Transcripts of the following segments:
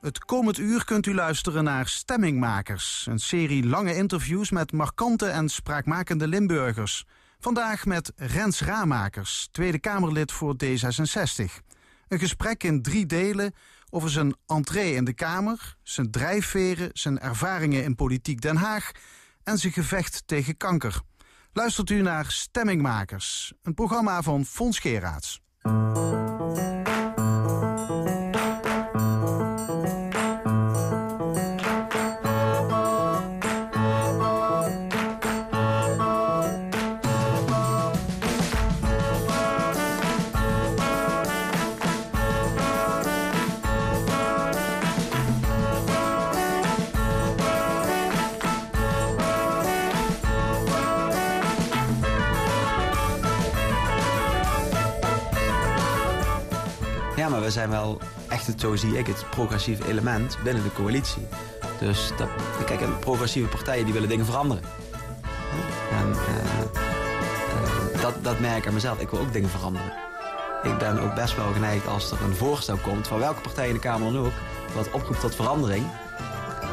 Het komend uur kunt u luisteren naar Stemmingmakers. Een serie lange interviews met markante en spraakmakende Limburgers. Vandaag met Rens Ramakers, Tweede Kamerlid voor D66. Een gesprek in drie delen over zijn entree in de Kamer... zijn drijfveren, zijn ervaringen in politiek Den Haag... en zijn gevecht tegen kanker. Luistert u naar Stemmingmakers, een programma van Fons Geraerts. Maar we zijn wel echt, het, zo zie ik het, progressieve element binnen de coalitie. Dus dat, kijk, en progressieve partijen die willen dingen veranderen. En uh, uh, dat, dat merk ik aan mezelf. Ik wil ook dingen veranderen. Ik ben ook best wel geneigd als er een voorstel komt, van welke partij in de Kamer dan ook, wat oproept tot verandering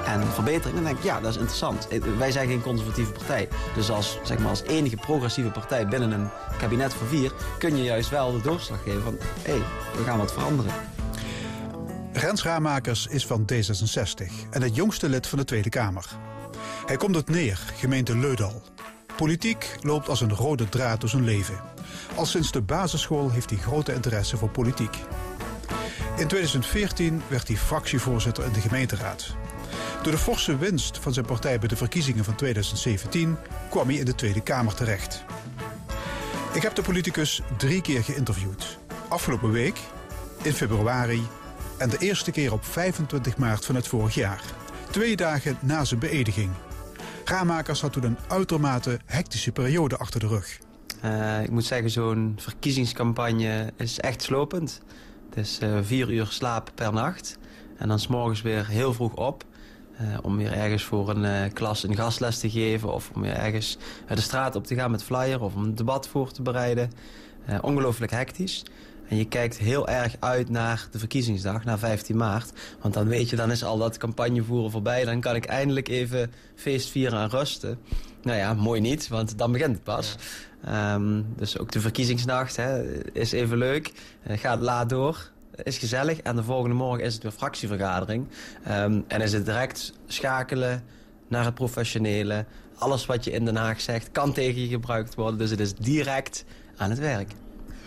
en verbetering, dan denk ik, ja, dat is interessant. Wij zijn geen conservatieve partij. Dus als, zeg maar, als enige progressieve partij binnen een kabinet van vier... kun je juist wel de doorslag geven van, hé, hey, we gaan wat veranderen. Rens Raamakers is van D66 en het jongste lid van de Tweede Kamer. Hij komt uit Neer, gemeente Leudal. Politiek loopt als een rode draad door zijn leven. Al sinds de basisschool heeft hij grote interesse voor politiek. In 2014 werd hij fractievoorzitter in de gemeenteraad. Door de forse winst van zijn partij bij de verkiezingen van 2017 kwam hij in de Tweede Kamer terecht. Ik heb de politicus drie keer geïnterviewd. Afgelopen week, in februari en de eerste keer op 25 maart van het vorig jaar. Twee dagen na zijn beëdiging. Raamakers had toen een uitermate hectische periode achter de rug. Uh, ik moet zeggen, zo'n verkiezingscampagne is echt slopend. Het is uh, vier uur slaap per nacht. En dan s'morgens weer heel vroeg op. Uh, om weer ergens voor een uh, klas een gastles te geven... of om weer ergens de straat op te gaan met flyer... of om een debat voor te bereiden. Uh, ongelooflijk hectisch. En je kijkt heel erg uit naar de verkiezingsdag, naar 15 maart. Want dan weet je, dan is al dat campagnevoeren voorbij. Dan kan ik eindelijk even feest vieren en rusten. Nou ja, mooi niet, want dan begint het pas. Ja. Um, dus ook de verkiezingsnacht hè, is even leuk. gaat laat door is gezellig. En de volgende morgen is het weer fractievergadering. Um, en is het direct schakelen naar het professionele. Alles wat je in Den Haag zegt kan tegen je gebruikt worden. Dus het is direct aan het werk.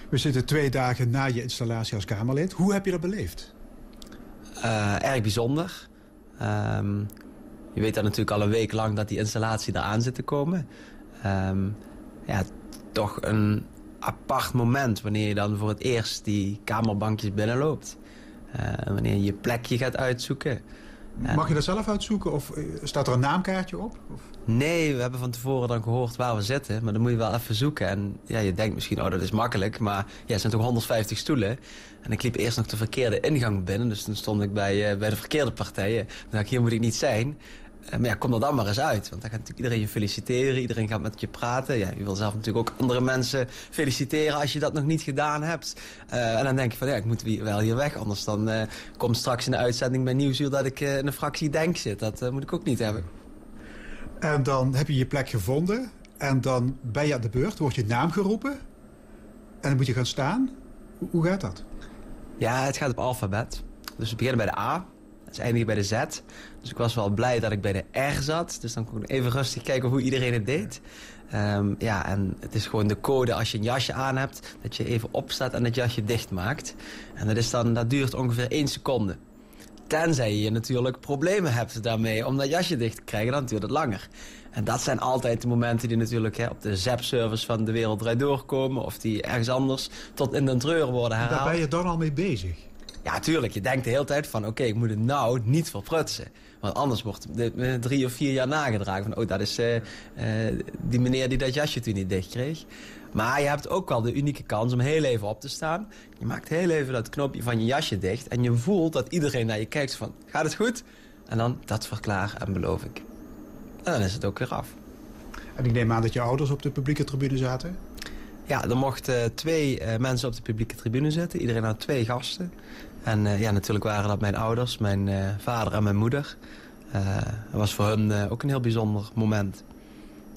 We zitten twee dagen na je installatie als Kamerlid. Hoe heb je dat beleefd? Uh, erg bijzonder. Um, je weet dan natuurlijk al een week lang dat die installatie eraan zit te komen. Um, ja, toch een apart moment wanneer je dan voor het eerst die kamerbankjes binnenloopt. Uh, wanneer je je plekje gaat uitzoeken. Mag je dat zelf uitzoeken of staat er een naamkaartje op? Of? Nee, we hebben van tevoren dan gehoord waar we zitten. Maar dan moet je wel even zoeken. En ja, je denkt misschien, oh dat is makkelijk. Maar ja, er zijn toch 150 stoelen. En ik liep eerst nog de verkeerde ingang binnen. Dus toen stond ik bij, uh, bij de verkeerde partijen. Dan dacht ik, hier moet ik niet zijn. Maar ja, kom er dan maar eens uit. Want dan gaat natuurlijk iedereen je feliciteren. Iedereen gaat met je praten. Ja, je wil zelf natuurlijk ook andere mensen feliciteren als je dat nog niet gedaan hebt. Uh, en dan denk je van, ja, ik moet wel hier weg. Anders dan uh, komt straks in de uitzending bij Nieuwsuur dat ik uh, in een fractie denk zit. Dat moet ik ook niet hebben. En dan heb je je plek gevonden. En dan ben je aan de beurt. Wordt je naam geroepen. En dan moet je gaan staan. Hoe gaat dat? Ja, het gaat op alfabet. Dus we beginnen bij de A. Dat is eindigen bij de Z. Dus ik was wel blij dat ik bij de R zat. Dus dan kon ik even rustig kijken hoe iedereen het deed. Um, ja, en het is gewoon de code als je een jasje aan hebt... dat je even opstaat en het jasje dicht maakt. En dat, is dan, dat duurt ongeveer één seconde. Tenzij je natuurlijk problemen hebt daarmee om dat jasje dicht te krijgen, dan duurt het langer. En dat zijn altijd de momenten die natuurlijk hè, op de ZAP-service van de wereld draait doorkomen... of die ergens anders tot in de treur worden herhaald. Daar ben je dan al mee bezig? Ja, tuurlijk. Je denkt de hele tijd van, oké, ik moet het nou niet verprutsen. Want anders wordt het drie of vier jaar nagedragen. Van, oh, dat is uh, uh, die meneer die dat jasje toen niet dicht kreeg. Maar je hebt ook wel de unieke kans om heel even op te staan. Je maakt heel even dat knopje van je jasje dicht. En je voelt dat iedereen naar je kijkt van, gaat het goed? En dan, dat verklaar en beloof ik. En dan is het ook weer af. En ik neem aan dat je ouders op de publieke tribune zaten? Ja, er mochten twee uh, mensen op de publieke tribune zitten. Iedereen had twee gasten. En uh, ja, natuurlijk waren dat mijn ouders, mijn vader en mijn moeder. dat was voor hun ook een heel bijzonder moment.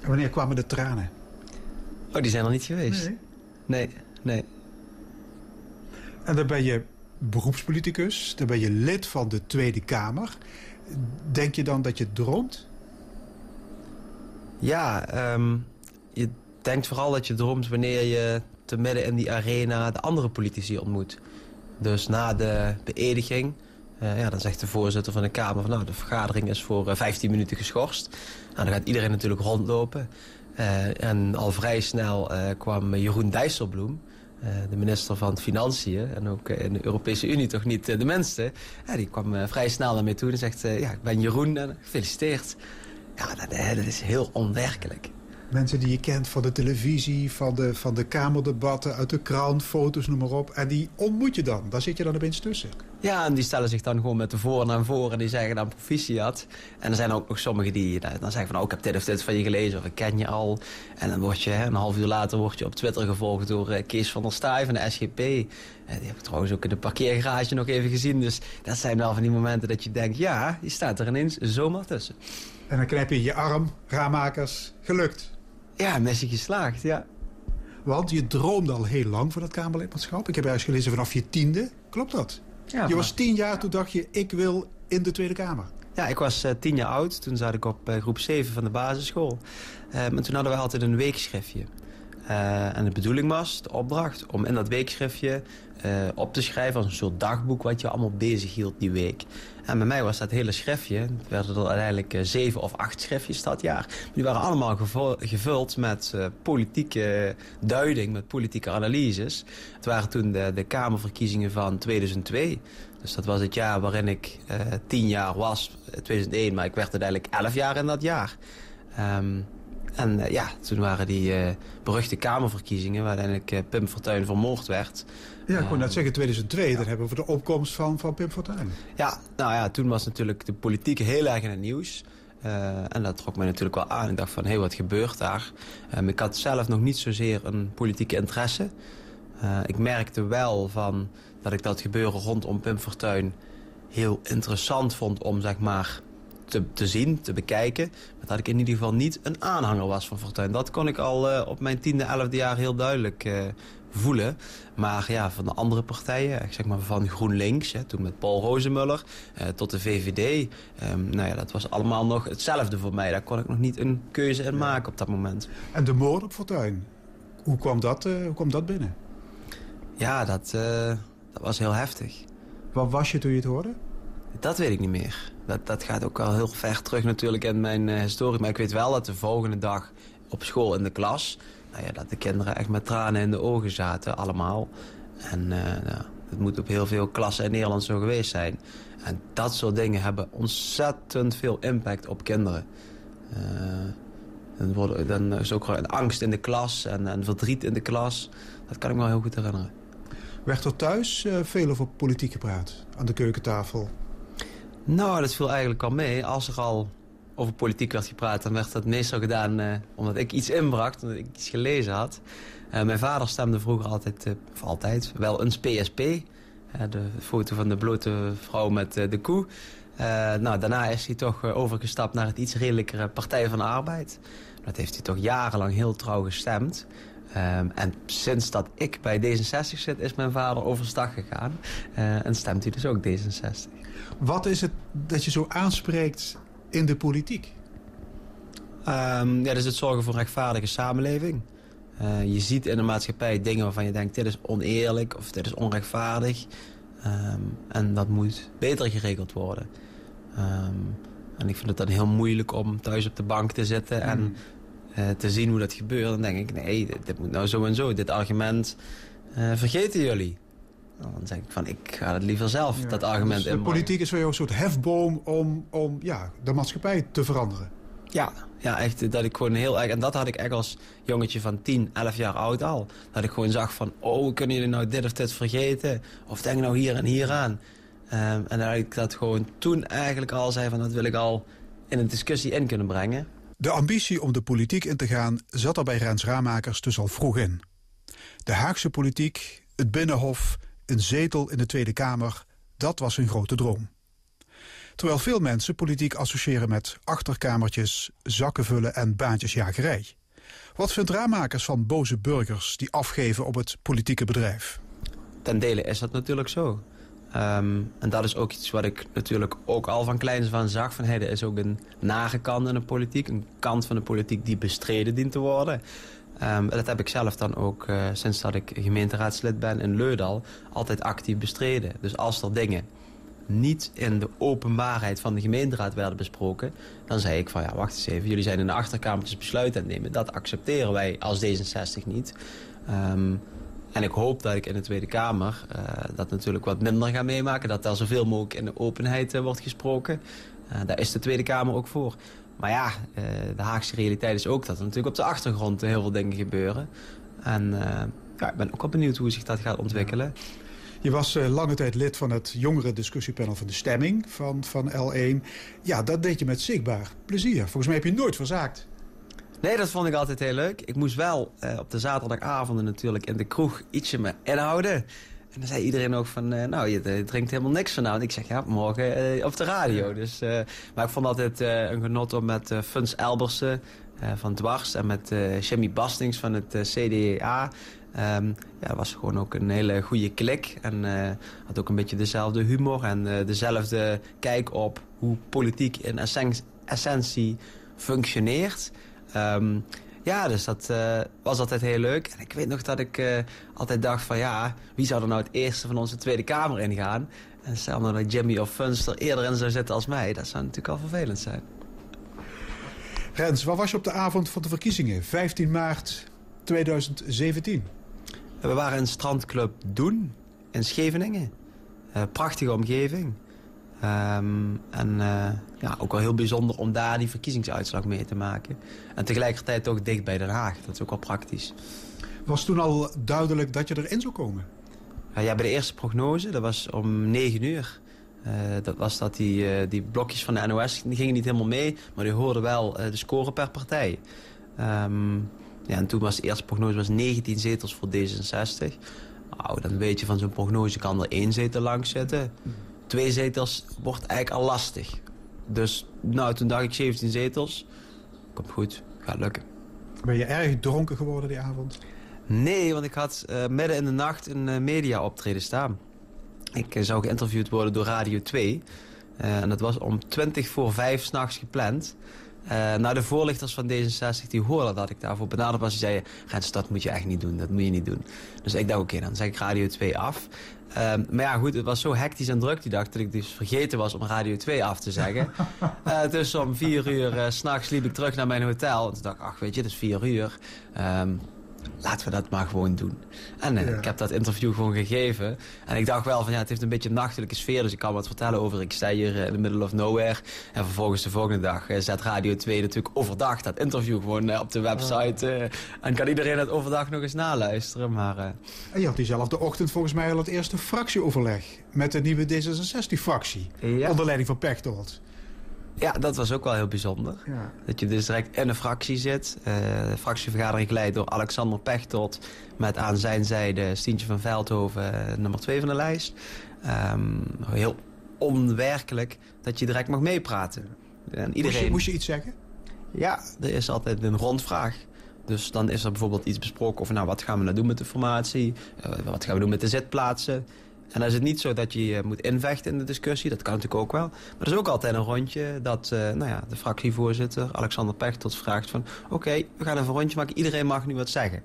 En wanneer kwamen de tranen? Oh, die zijn er niet geweest. Nee? Nee, nee. En dan ben je beroepspoliticus, dan ben je lid van de Tweede Kamer. Denk je dan dat je droomt? Ja, um, je denkt vooral dat je droomt wanneer je te midden in die arena de andere politici ontmoet. Dus na de beëdiging, uh, ja, dan zegt de voorzitter van de Kamer... van nou, de vergadering is voor uh, 15 minuten geschorst. Nou, dan gaat iedereen natuurlijk rondlopen. Uh, en al vrij snel kwam Jeroen Dijsselbloem... de minister van Financiën en ook in de Europese Unie toch niet de minste. die kwam vrij snel naar mij toe en zegt... ja, ik ben Jeroen en gefeliciteerd. Ja, dat, dat is heel onwerkelijk. Mensen die je kent van de televisie, van de, van de kamerdebatten, uit de krant, foto's, noem maar op. En die ontmoet je dan. Daar zit je dan opeens tussen. Ja, en die stellen zich dan gewoon met de voor naar voren en die zeggen dan proficiat. En er zijn ook nog sommigen die dan zeggen van... oh, ik heb dit of dit van je gelezen of ik ken je al. En dan word je, een half uur later word je op Twitter gevolgd door uh, Kees van der Staaij van de SGP. Uh, die heb ik trouwens ook in de parkeergarage nog even gezien. Dus dat zijn wel van die momenten dat je denkt... ja, je staat er ineens zomaar tussen. En dan knijp je je arm, raammakers, gelukt. Ja, missie geslaagd, ja. Want je droomde al heel lang van het Kamerlidmaatschap. Ik heb juist gelezen vanaf je tiende. Klopt dat? Ja, je was tien jaar, toen dacht je, ik wil in de Tweede Kamer. Ja, ik was uh, tien jaar oud. Toen zat ik op uh, groep 7 van de basisschool. Uh, en toen hadden we altijd een weekschriftje. En de bedoeling was, de opdracht, om in dat weekschriftje op te schrijven... als een soort dagboek wat je allemaal bezig hield die week. En bij mij was dat hele schriftje, het werden er uiteindelijk zeven of acht schriftjes dat jaar. Die waren allemaal gevuld met politieke duiding, met politieke analyses. Het waren toen de, de Kamerverkiezingen van 2002... Dus dat was het jaar waarin ik tien jaar was, 2001, maar ik werd uiteindelijk elf jaar in dat jaar. Um, en uh, ja, toen waren die uh, beruchte Kamerverkiezingen... waar uiteindelijk Pim Fortuyn vermoord werd. Ja, ik kon net zeggen 2002, ja. dan hebben we de opkomst van, van Pim Fortuyn. Ja, nou ja, toen was natuurlijk de politiek heel erg in het nieuws. en dat trok mij natuurlijk wel aan. Ik dacht van, hé, hey, wat gebeurt daar? Um, ik had zelf nog niet zozeer een politieke interesse. ik merkte wel van dat ik dat gebeuren rondom Pim Fortuyn heel interessant vond om zeg maar te, te zien, te bekijken. Maar dat ik in ieder geval niet een aanhanger was van Fortuyn. Dat kon ik al uh, op mijn tiende, elfde jaar heel duidelijk uh, voelen. Maar ja, van de andere partijen, zeg maar van GroenLinks, hè, toen met Paul Rozemuller, tot de VVD. Um, nou ja, dat was allemaal nog hetzelfde voor mij. Daar kon ik nog niet een keuze in maken op dat moment. En de moord op Fortuyn, hoe kwam dat, hoe kwam dat binnen? Ja, dat dat was heel heftig. Wat was je toen je het hoorde? Dat weet ik niet meer. Dat, dat gaat ook al heel ver terug natuurlijk in mijn uh, historie. Maar ik weet wel dat de volgende dag op school in de klas... Nou ja, dat de kinderen echt met tranen in de ogen zaten, allemaal. En nou, het moet op heel veel klassen in Nederland zo geweest zijn. En dat soort dingen hebben ontzettend veel impact op kinderen. Uh, dan, dan is ook een angst in de klas en, en verdriet in de klas. Dat kan ik me wel heel goed herinneren. Werd er thuis veel over politiek gepraat aan de keukentafel? Nou, dat viel eigenlijk al mee. Als er al over politiek werd gepraat, dan werd dat meestal gedaan uh, omdat ik iets inbracht, omdat ik iets gelezen had. Uh, mijn vader stemde vroeger altijd, of altijd, wel eens PSP. de foto van de blote vrouw met de koe. nou, daarna is hij toch overgestapt naar het iets redelijkere Partij van de Arbeid. Dat heeft hij toch jarenlang heel trouw gestemd. Um, en sinds dat ik bij D66 zit, is mijn vader overstag gegaan. Uh, en stemt hij dus ook D66. Wat is het dat je zo aanspreekt in de politiek? Um, ja, dat is het zorgen voor een rechtvaardige samenleving. Uh, je ziet in de maatschappij dingen waarvan je denkt... dit is oneerlijk of dit is onrechtvaardig. Um, en dat moet beter geregeld worden. en ik vind het dan heel moeilijk om thuis op de bank te zitten... en mm. Eh, te zien hoe dat gebeurt, dan denk ik, nee, dit, moet nou zo en zo. Dit argument uh, vergeten jullie. Nou, dan zeg ik van, ik ga het liever zelf, dat argument dus de politiek is voor jou een soort hefboom om, om ja, de maatschappij te veranderen. Ja, ja, echt. Dat ik gewoon heel erg... En dat had ik echt als jongetje van 10, 11 jaar oud al. Dat ik gewoon zag van... Oh, kunnen jullie nou dit of dit vergeten? Of denk nou hier en hier aan? Um, en dat ik dat gewoon toen eigenlijk al zei van... Dat wil ik al in een discussie in kunnen brengen. De ambitie om de politiek in te gaan zat er bij Rens Ramakers dus al vroeg in. De Haagse politiek, het Binnenhof, een zetel in de Tweede Kamer, dat was hun grote droom. Terwijl veel mensen politiek associëren met achterkamertjes, zakken vullen en baantjesjagerij. Wat vindt Raamakers van boze burgers die afgeven op het politieke bedrijf? Ten dele is dat natuurlijk zo. Ehm, en dat is ook iets wat ik natuurlijk ook al van kleins van zag. Van, hey, er is ook een nare kant in de politiek. Een kant van de politiek die bestreden dient te worden. Um, dat heb ik zelf dan ook, uh, sinds dat ik gemeenteraadslid ben in Leudal, altijd actief bestreden. Dus als er dingen niet in de openbaarheid van de gemeenteraad werden besproken... dan zei ik van ja, wacht eens even, jullie zijn in de achterkamertjes besluiten aan het nemen. Dat accepteren wij als D66 niet. Um, en ik hoop dat ik in de Tweede Kamer uh, dat natuurlijk wat minder ga meemaken. Dat daar zoveel mogelijk in de openheid uh, wordt gesproken. Uh, daar is de Tweede Kamer ook voor. Maar ja, de Haagse realiteit is ook dat er natuurlijk op de achtergrond heel veel dingen gebeuren. En ja, ik ben ook wel benieuwd hoe zich dat gaat ontwikkelen. Je was lange tijd lid van het jongere discussiepanel van de stemming van, van L1. Ja, dat deed je met zichtbaar plezier. Volgens mij heb je nooit verzaakt. Nee, dat vond ik altijd heel leuk. Ik moest wel uh, op de zaterdagavonden natuurlijk in de kroeg ietsje me inhouden. En dan zei iedereen ook van, uh, nou, je, je, drinkt helemaal niks vanavond. Ik zeg, ja, morgen uh, op de radio. Dus, maar ik vond altijd een genot om met Funs Elbersen van Dwars... en met Jimmy Bastings van het CDA... Um, ja, was gewoon ook een hele goede klik. En had ook een beetje dezelfde humor en dezelfde kijk op hoe politiek in essentie functioneert... Um, ja, dus dat uh, was altijd heel leuk. En ik weet nog dat ik uh, altijd dacht van ja, wie zou er nou het eerste van onze Tweede Kamer ingaan? En stel nou dat Jimmy of Funster eerder in zou zitten als mij. Dat zou natuurlijk al vervelend zijn. Rens, waar was je op de avond van de verkiezingen? 15 maart 2017. We waren in Strandclub Doen in Scheveningen. Uh, prachtige omgeving. Um, en uh, ja, ook wel heel bijzonder om daar die verkiezingsuitslag mee te maken. En tegelijkertijd ook dicht bij Den Haag. Dat is ook wel praktisch. Was toen al duidelijk dat je erin zou komen? ja, bij de eerste prognose, dat was om 9 uur. Uh, dat was dat die, uh, die blokjes van de NOS die gingen niet helemaal mee, maar die hoorden wel de score per partij. Um, ja, en toen was de eerste prognose was 19 zetels voor D66. Nou, dan weet je van zo'n prognose kan er één zetel langs zitten twee zetels wordt eigenlijk al lastig. Dus nou, toen dacht ik 17 zetels. Komt goed, gaat lukken. Ben je erg dronken geworden die avond? Nee, want ik had uh, midden in de nacht een uh, media optreden staan. Ik uh, zou geïnterviewd worden door Radio 2. en dat was om 20 voor 5 s'nachts gepland. nou, de voorlichters van D66 die hoorden dat ik daarvoor benaderd was. Die zeiden, Rens, dat moet je echt niet doen. Dat moet je niet doen. Dus ik dacht, oké, okay, dan zeg ik Radio 2 af. Um, maar ja, goed, het was zo hectisch en druk die dag... dat ik dus vergeten was om Radio 2 af te zeggen. uh, dus om vier uur uh, s'nachts liep ik terug naar mijn hotel. En toen dacht ik, ach, weet je, het is vier uur. Um, laten we dat maar gewoon doen. En uh, ja. ik heb dat interview gewoon gegeven. En ik dacht wel van ja, het heeft een beetje een nachtelijke sfeer. Dus ik kan wat vertellen over ik sta hier in the middle of nowhere. En vervolgens de volgende dag uh, zet Radio 2 natuurlijk overdag dat interview gewoon op de website. En kan iedereen het overdag nog eens naluisteren. Maar, en je had diezelfde ochtend volgens mij al het eerste fractieoverleg. Met de nieuwe D66-fractie. Ja. Onder leiding van Pechtold. Ja, dat was ook wel heel bijzonder. Ja. Dat je dus direct in een fractie zit. Uh, de fractievergadering geleid door Alexander Pechtold... met aan zijn zijde Stientje van Veldhoven, eh, nummer 2 van de lijst. Um, heel onwerkelijk dat je direct mag meepraten. En iedereen... moest, je, moest je iets zeggen? Ja, er is altijd een rondvraag. Dus dan is er bijvoorbeeld iets besproken over... nou, wat gaan we nou doen met de formatie? Uh, wat gaan we doen met de zitplaatsen? En dan is het niet zo dat je je moet invechten in de discussie. Dat kan natuurlijk ook wel. Maar er is ook altijd een rondje dat uh, nou ja, de fractievoorzitter Alexander Pechtold vraagt van... oké, we gaan even een rondje maken. Iedereen mag nu wat zeggen.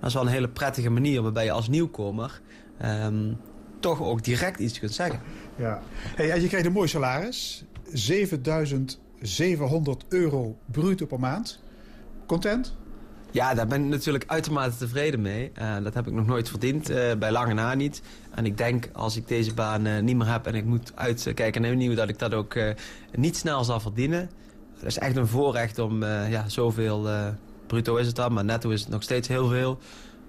Dat is wel een hele prettige manier waarbij je als nieuwkomer... Um, toch ook direct iets kunt zeggen. Ja. Hey, en je krijgt een mooi salaris. 7700 euro bruto per maand. Content? Ja, daar ben ik natuurlijk uitermate tevreden mee. Uh, dat heb ik nog nooit verdiend, uh, bij lange na niet. En ik denk, als ik deze baan uh, niet meer heb en ik moet uitkijken naar een nieuwe... dat ik dat ook niet snel zal verdienen. Het is echt een voorrecht om ja, zoveel... bruto is het dan, maar netto is het nog steeds heel veel...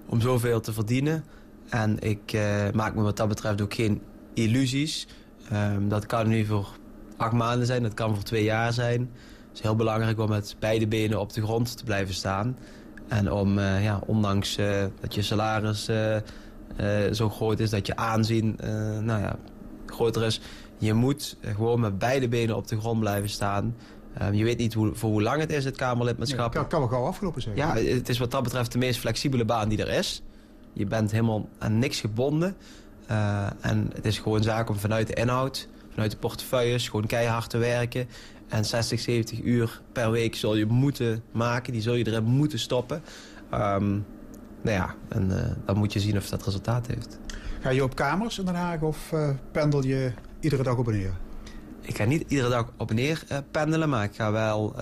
om zoveel te verdienen. En ik maak me wat dat betreft ook geen illusies. Um, dat kan nu voor acht maanden zijn, dat kan voor twee jaar zijn. Het is heel belangrijk om met beide benen op de grond te blijven staan... En om, ja, ondanks dat je salaris zo groot is, dat je aanzien nou ja, groter is... je moet gewoon met beide benen op de grond blijven staan... Ehm, je weet niet hoe, voor hoe lang het is, het Kamerlidmaatschap. Nee, kan, kan wel gauw afgelopen zijn. Ja, het is wat dat betreft de meest flexibele baan die er is. Je bent helemaal aan niks gebonden. Uh, en het is gewoon zaak om vanuit de inhoud, vanuit de portefeuilles... gewoon keihard te werken. En 60, 70 uur per week zul je moeten maken. Die zul je erin moeten stoppen. Um, nou ja, en uh, dan moet je zien of dat resultaat heeft. Ga je op kamers in Den Haag of uh, pendel je iedere dag op en neer? Ik ga niet iedere dag op en neer uh, pendelen, maar ik ga wel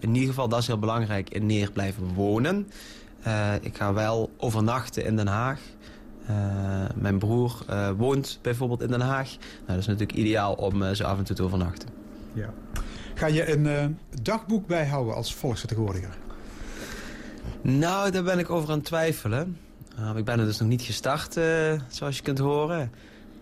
in ieder geval, dat is heel belangrijk, in neer blijven wonen. Ik ga wel overnachten in Den Haag. mijn broer woont bijvoorbeeld in Den Haag. Nou, dat is natuurlijk ideaal om zo af en toe te overnachten. Ja. Ga je een dagboek bijhouden als volksvertegenwoordiger? Nou, daar ben ik over aan het twijfelen. ik ben er dus nog niet gestart, zoals je kunt horen.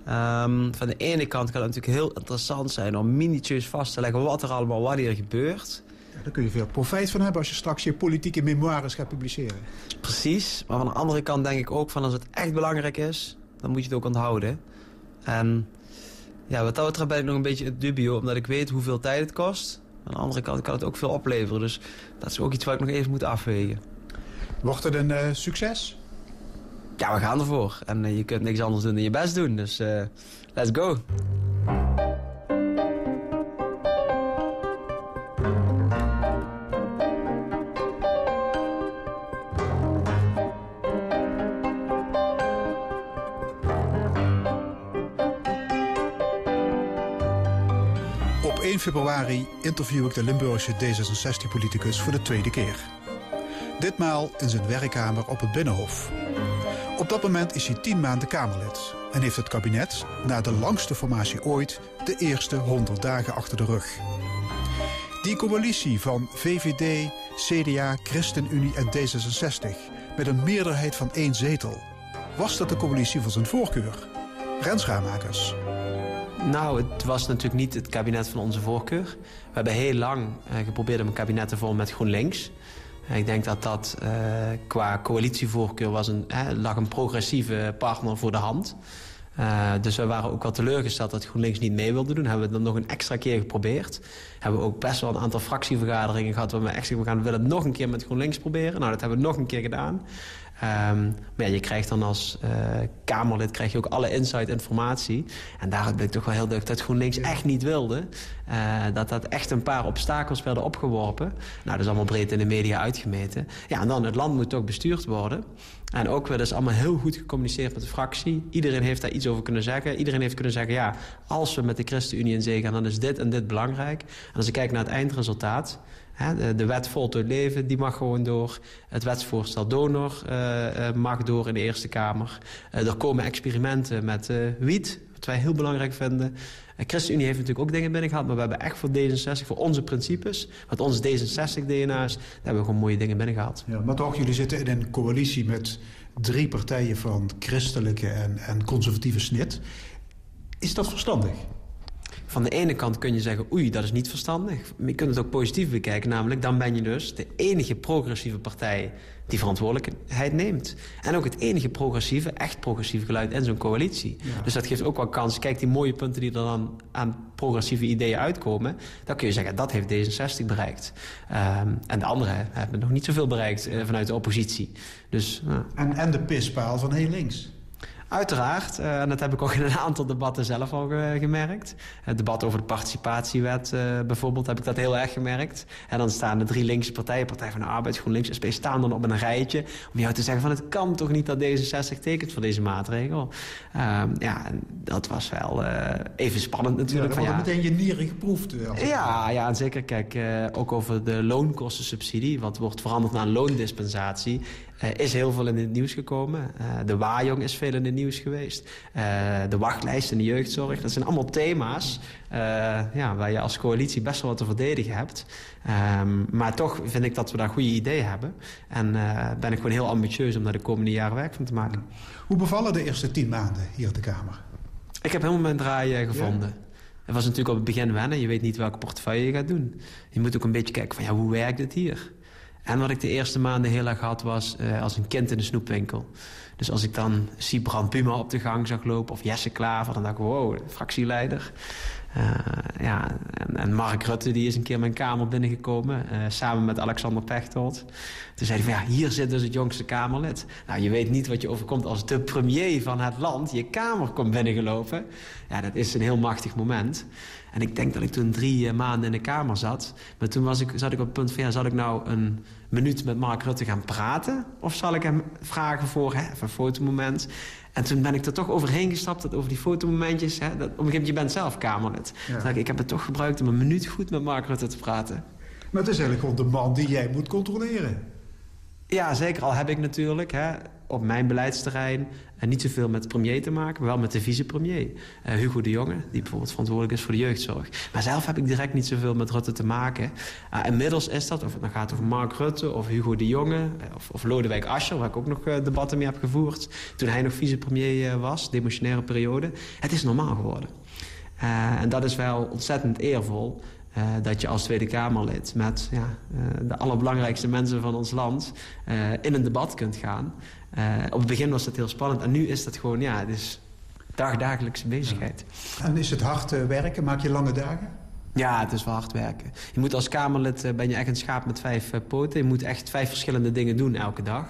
Um, van de ene kant kan het natuurlijk heel interessant zijn om minutieus vast te leggen wat er allemaal wanneer gebeurt. Ja, daar kun je veel profijt van hebben als je straks je politieke memoires gaat publiceren. Precies, maar van de andere kant denk ik ook van als het echt belangrijk is, dan moet je het ook onthouden. En ja, wat dat betreft ben ik nog een beetje het dubio, omdat ik weet hoeveel tijd het kost. Aan de andere kant kan het ook veel opleveren, dus dat is ook iets wat ik nog even moet afwegen. Wordt het een uh, succes? ja, we gaan ervoor. En uh, je kunt niks anders doen dan je best doen. Dus uh, let's go. 1 februari interview ik de Limburgse D66-politicus voor de tweede keer. Ditmaal in zijn werkkamer op het Binnenhof. Op dat moment is hij tien maanden Kamerlid en heeft het kabinet, na de langste formatie ooit, de eerste 100 dagen achter de rug. Die coalitie van VVD, CDA, ChristenUnie en D66 met een meerderheid van één zetel. Was dat de coalitie van zijn voorkeur? Rens Nou, het was natuurlijk niet het kabinet van onze voorkeur. We hebben heel lang eh, geprobeerd om een kabinet te vormen met GroenLinks. Ik denk dat dat uh, qua coalitievoorkeur was een, hè, lag een progressieve partner voor de hand. Uh, dus we waren ook wel teleurgesteld dat GroenLinks niet mee wilde doen. Hebben we het dan nog een extra keer geprobeerd. Hebben we ook best wel een aantal fractievergaderingen gehad... waar we echt zeggen, we, gaan, willen het nog een keer met GroenLinks proberen. Nou, dat hebben we nog een keer gedaan. Um, maar ja, je krijgt dan als uh, Kamerlid krijg je ook alle inside informatie. En daaruit bleek toch wel heel duidelijk dat GroenLinks echt niet wilde. Uh, dat dat echt een paar obstakels werden opgeworpen. Nou, dat is allemaal breed in de media uitgemeten. Ja, en dan het land moet toch bestuurd worden. En ook wel is allemaal heel goed gecommuniceerd met de fractie. Iedereen heeft daar iets over kunnen zeggen. Iedereen heeft kunnen zeggen, ja, als we met de ChristenUnie in zee gaan... dan is dit en dit belangrijk. En als ik kijk naar het eindresultaat... De, de, wet Voltooid Leven, die mag gewoon door. Het wetsvoorstel Donor uh, uh, mag door in de Eerste Kamer. Uh, er komen experimenten met wiet, wat wij heel belangrijk vinden. ChristenUnie heeft natuurlijk ook dingen binnengehaald... maar we hebben echt voor D66, voor onze principes... wat ons D66-DNA is, daar hebben we gewoon mooie dingen binnengehaald. Ja, maar toch, jullie zitten in een coalitie met drie partijen... van christelijke en, en conservatieve snit. Is dat verstandig? Van de ene kant kun je zeggen, oei, dat is niet verstandig. Maar je kunt het ook positief bekijken, namelijk dan ben je dus de enige progressieve partij die verantwoordelijkheid neemt. En ook het enige progressieve, echt progressieve geluid in zo'n coalitie. Dus dat geeft ook wel kans. Kijk, die mooie punten die er dan aan progressieve ideeën uitkomen... dan kun je zeggen, dat heeft D66 bereikt. Um, en de anderen hebben nog niet zoveel bereikt uh, vanuit de oppositie. Dus, uh. en, en de pispaal van heel links. Uiteraard, uh, en dat heb ik ook in een aantal debatten zelf al ge gemerkt. Het debat over de participatiewet uh, bijvoorbeeld heb ik dat heel erg gemerkt. En dan staan de drie linkse partijen, Partij van de Arbeid, GroenLinks, SP, staan dan op een rijtje... om jou te zeggen van het kan toch niet dat D66 tekent voor deze maatregel. Uh, ja, dat was wel uh, even spannend natuurlijk. Ja, van, ja, meteen je nieren geproefd. Ja, ja, en zeker kijk, ook over de loonkostensubsidie... wat wordt veranderd naar een loondispensatie... Uh, is heel veel in het nieuws gekomen. Uh, de Wajong is veel in het nieuws geweest. Uh, de wachtlijst in de jeugdzorg. Dat zijn allemaal thema's ja, waar je als coalitie best wel wat te verdedigen hebt. Um, maar toch vind ik dat we daar goede ideeën hebben. En ben ik gewoon heel ambitieus om daar de komende jaren werk van te maken. Hoe bevallen de eerste tien maanden hier op de Kamer? Ik heb helemaal mijn draai gevonden. Ja. Het was natuurlijk op het begin wennen. Je weet niet welke portefeuille je gaat doen. Je moet ook een beetje kijken van ja, hoe werkt het hier? En wat ik de eerste maanden heel erg had was als een kind in de snoepwinkel. Dus als ik dan zie Brand Puma op de gang zag lopen... of Jesse Klaver, dan dacht ik, wow, fractieleider. Uh, ja, en, en, Mark Rutte die is een keer mijn kamer binnengekomen... Uh, samen met Alexander Pechtold. Toen zei hij van, ja, hier zit dus het jongste Kamerlid. Nou, je weet niet wat je overkomt als de premier van het land... je kamer komt binnengelopen. Ja, dat is een heel machtig moment. En ik denk dat ik toen drie uh, maanden in de Kamer zat. Maar toen was ik, zat ik op het punt van, ja, zal ik nou een minuut met Mark Rutte gaan praten? Of zal ik hem vragen voor hè, een fotomoment? En toen ben ik er toch overheen gestapt, dat over die fotomomentjes. Hè, dat, op een gegeven moment, je bent zelf Kamerlid. Ja. ik, ik heb het toch gebruikt om een minuut goed met Mark Rutte te praten. Maar het is eigenlijk gewoon de man die jij moet controleren. Ja, zeker. Al heb ik natuurlijk hè, op mijn beleidsterrein en niet zoveel met premier te maken, wel met de vicepremier. Uh, Hugo de Jonge, die bijvoorbeeld verantwoordelijk is voor de jeugdzorg. Maar zelf heb ik direct niet zoveel met Rutte te maken. Uh, inmiddels is dat, of het nou gaat over Mark Rutte of Hugo de Jonge... Eh, of, of Lodewijk Asscher, waar ik ook nog debatten mee heb gevoerd... toen hij nog vicepremier was, demotionaire periode. Het is normaal geworden. en dat is wel ontzettend eervol... Uh, dat je als Tweede Kamerlid met ja, uh, de allerbelangrijkste mensen van ons land uh, in een debat kunt gaan. op het begin was dat heel spannend en nu is dat gewoon, ja, het is dagdagelijkse bezigheid. Ja. En is het hard werken? Maak je lange dagen? Ja, het is wel hard werken. Je moet als Kamerlid, ben je echt een schaap met vijf poten. Je moet echt vijf verschillende dingen doen elke dag.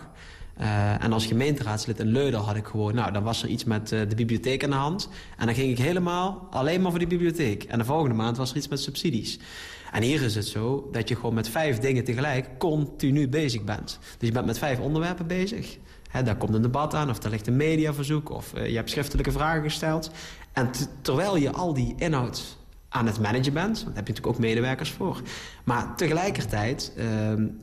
Uh, en als gemeenteraadslid in Leuden had ik gewoon... nou, dan was er iets met uh, de bibliotheek aan de hand. En dan ging ik helemaal alleen maar voor die bibliotheek. En de volgende maand was er iets met subsidies. En hier is het zo dat je gewoon met vijf dingen tegelijk continu bezig bent. Dus je bent met vijf onderwerpen bezig. Daar komt een debat aan, of daar ligt een mediaverzoek... of uh, je hebt schriftelijke vragen gesteld. En terwijl je al die inhoud aan het managen bent. Daar heb je natuurlijk ook medewerkers voor. Maar tegelijkertijd uh,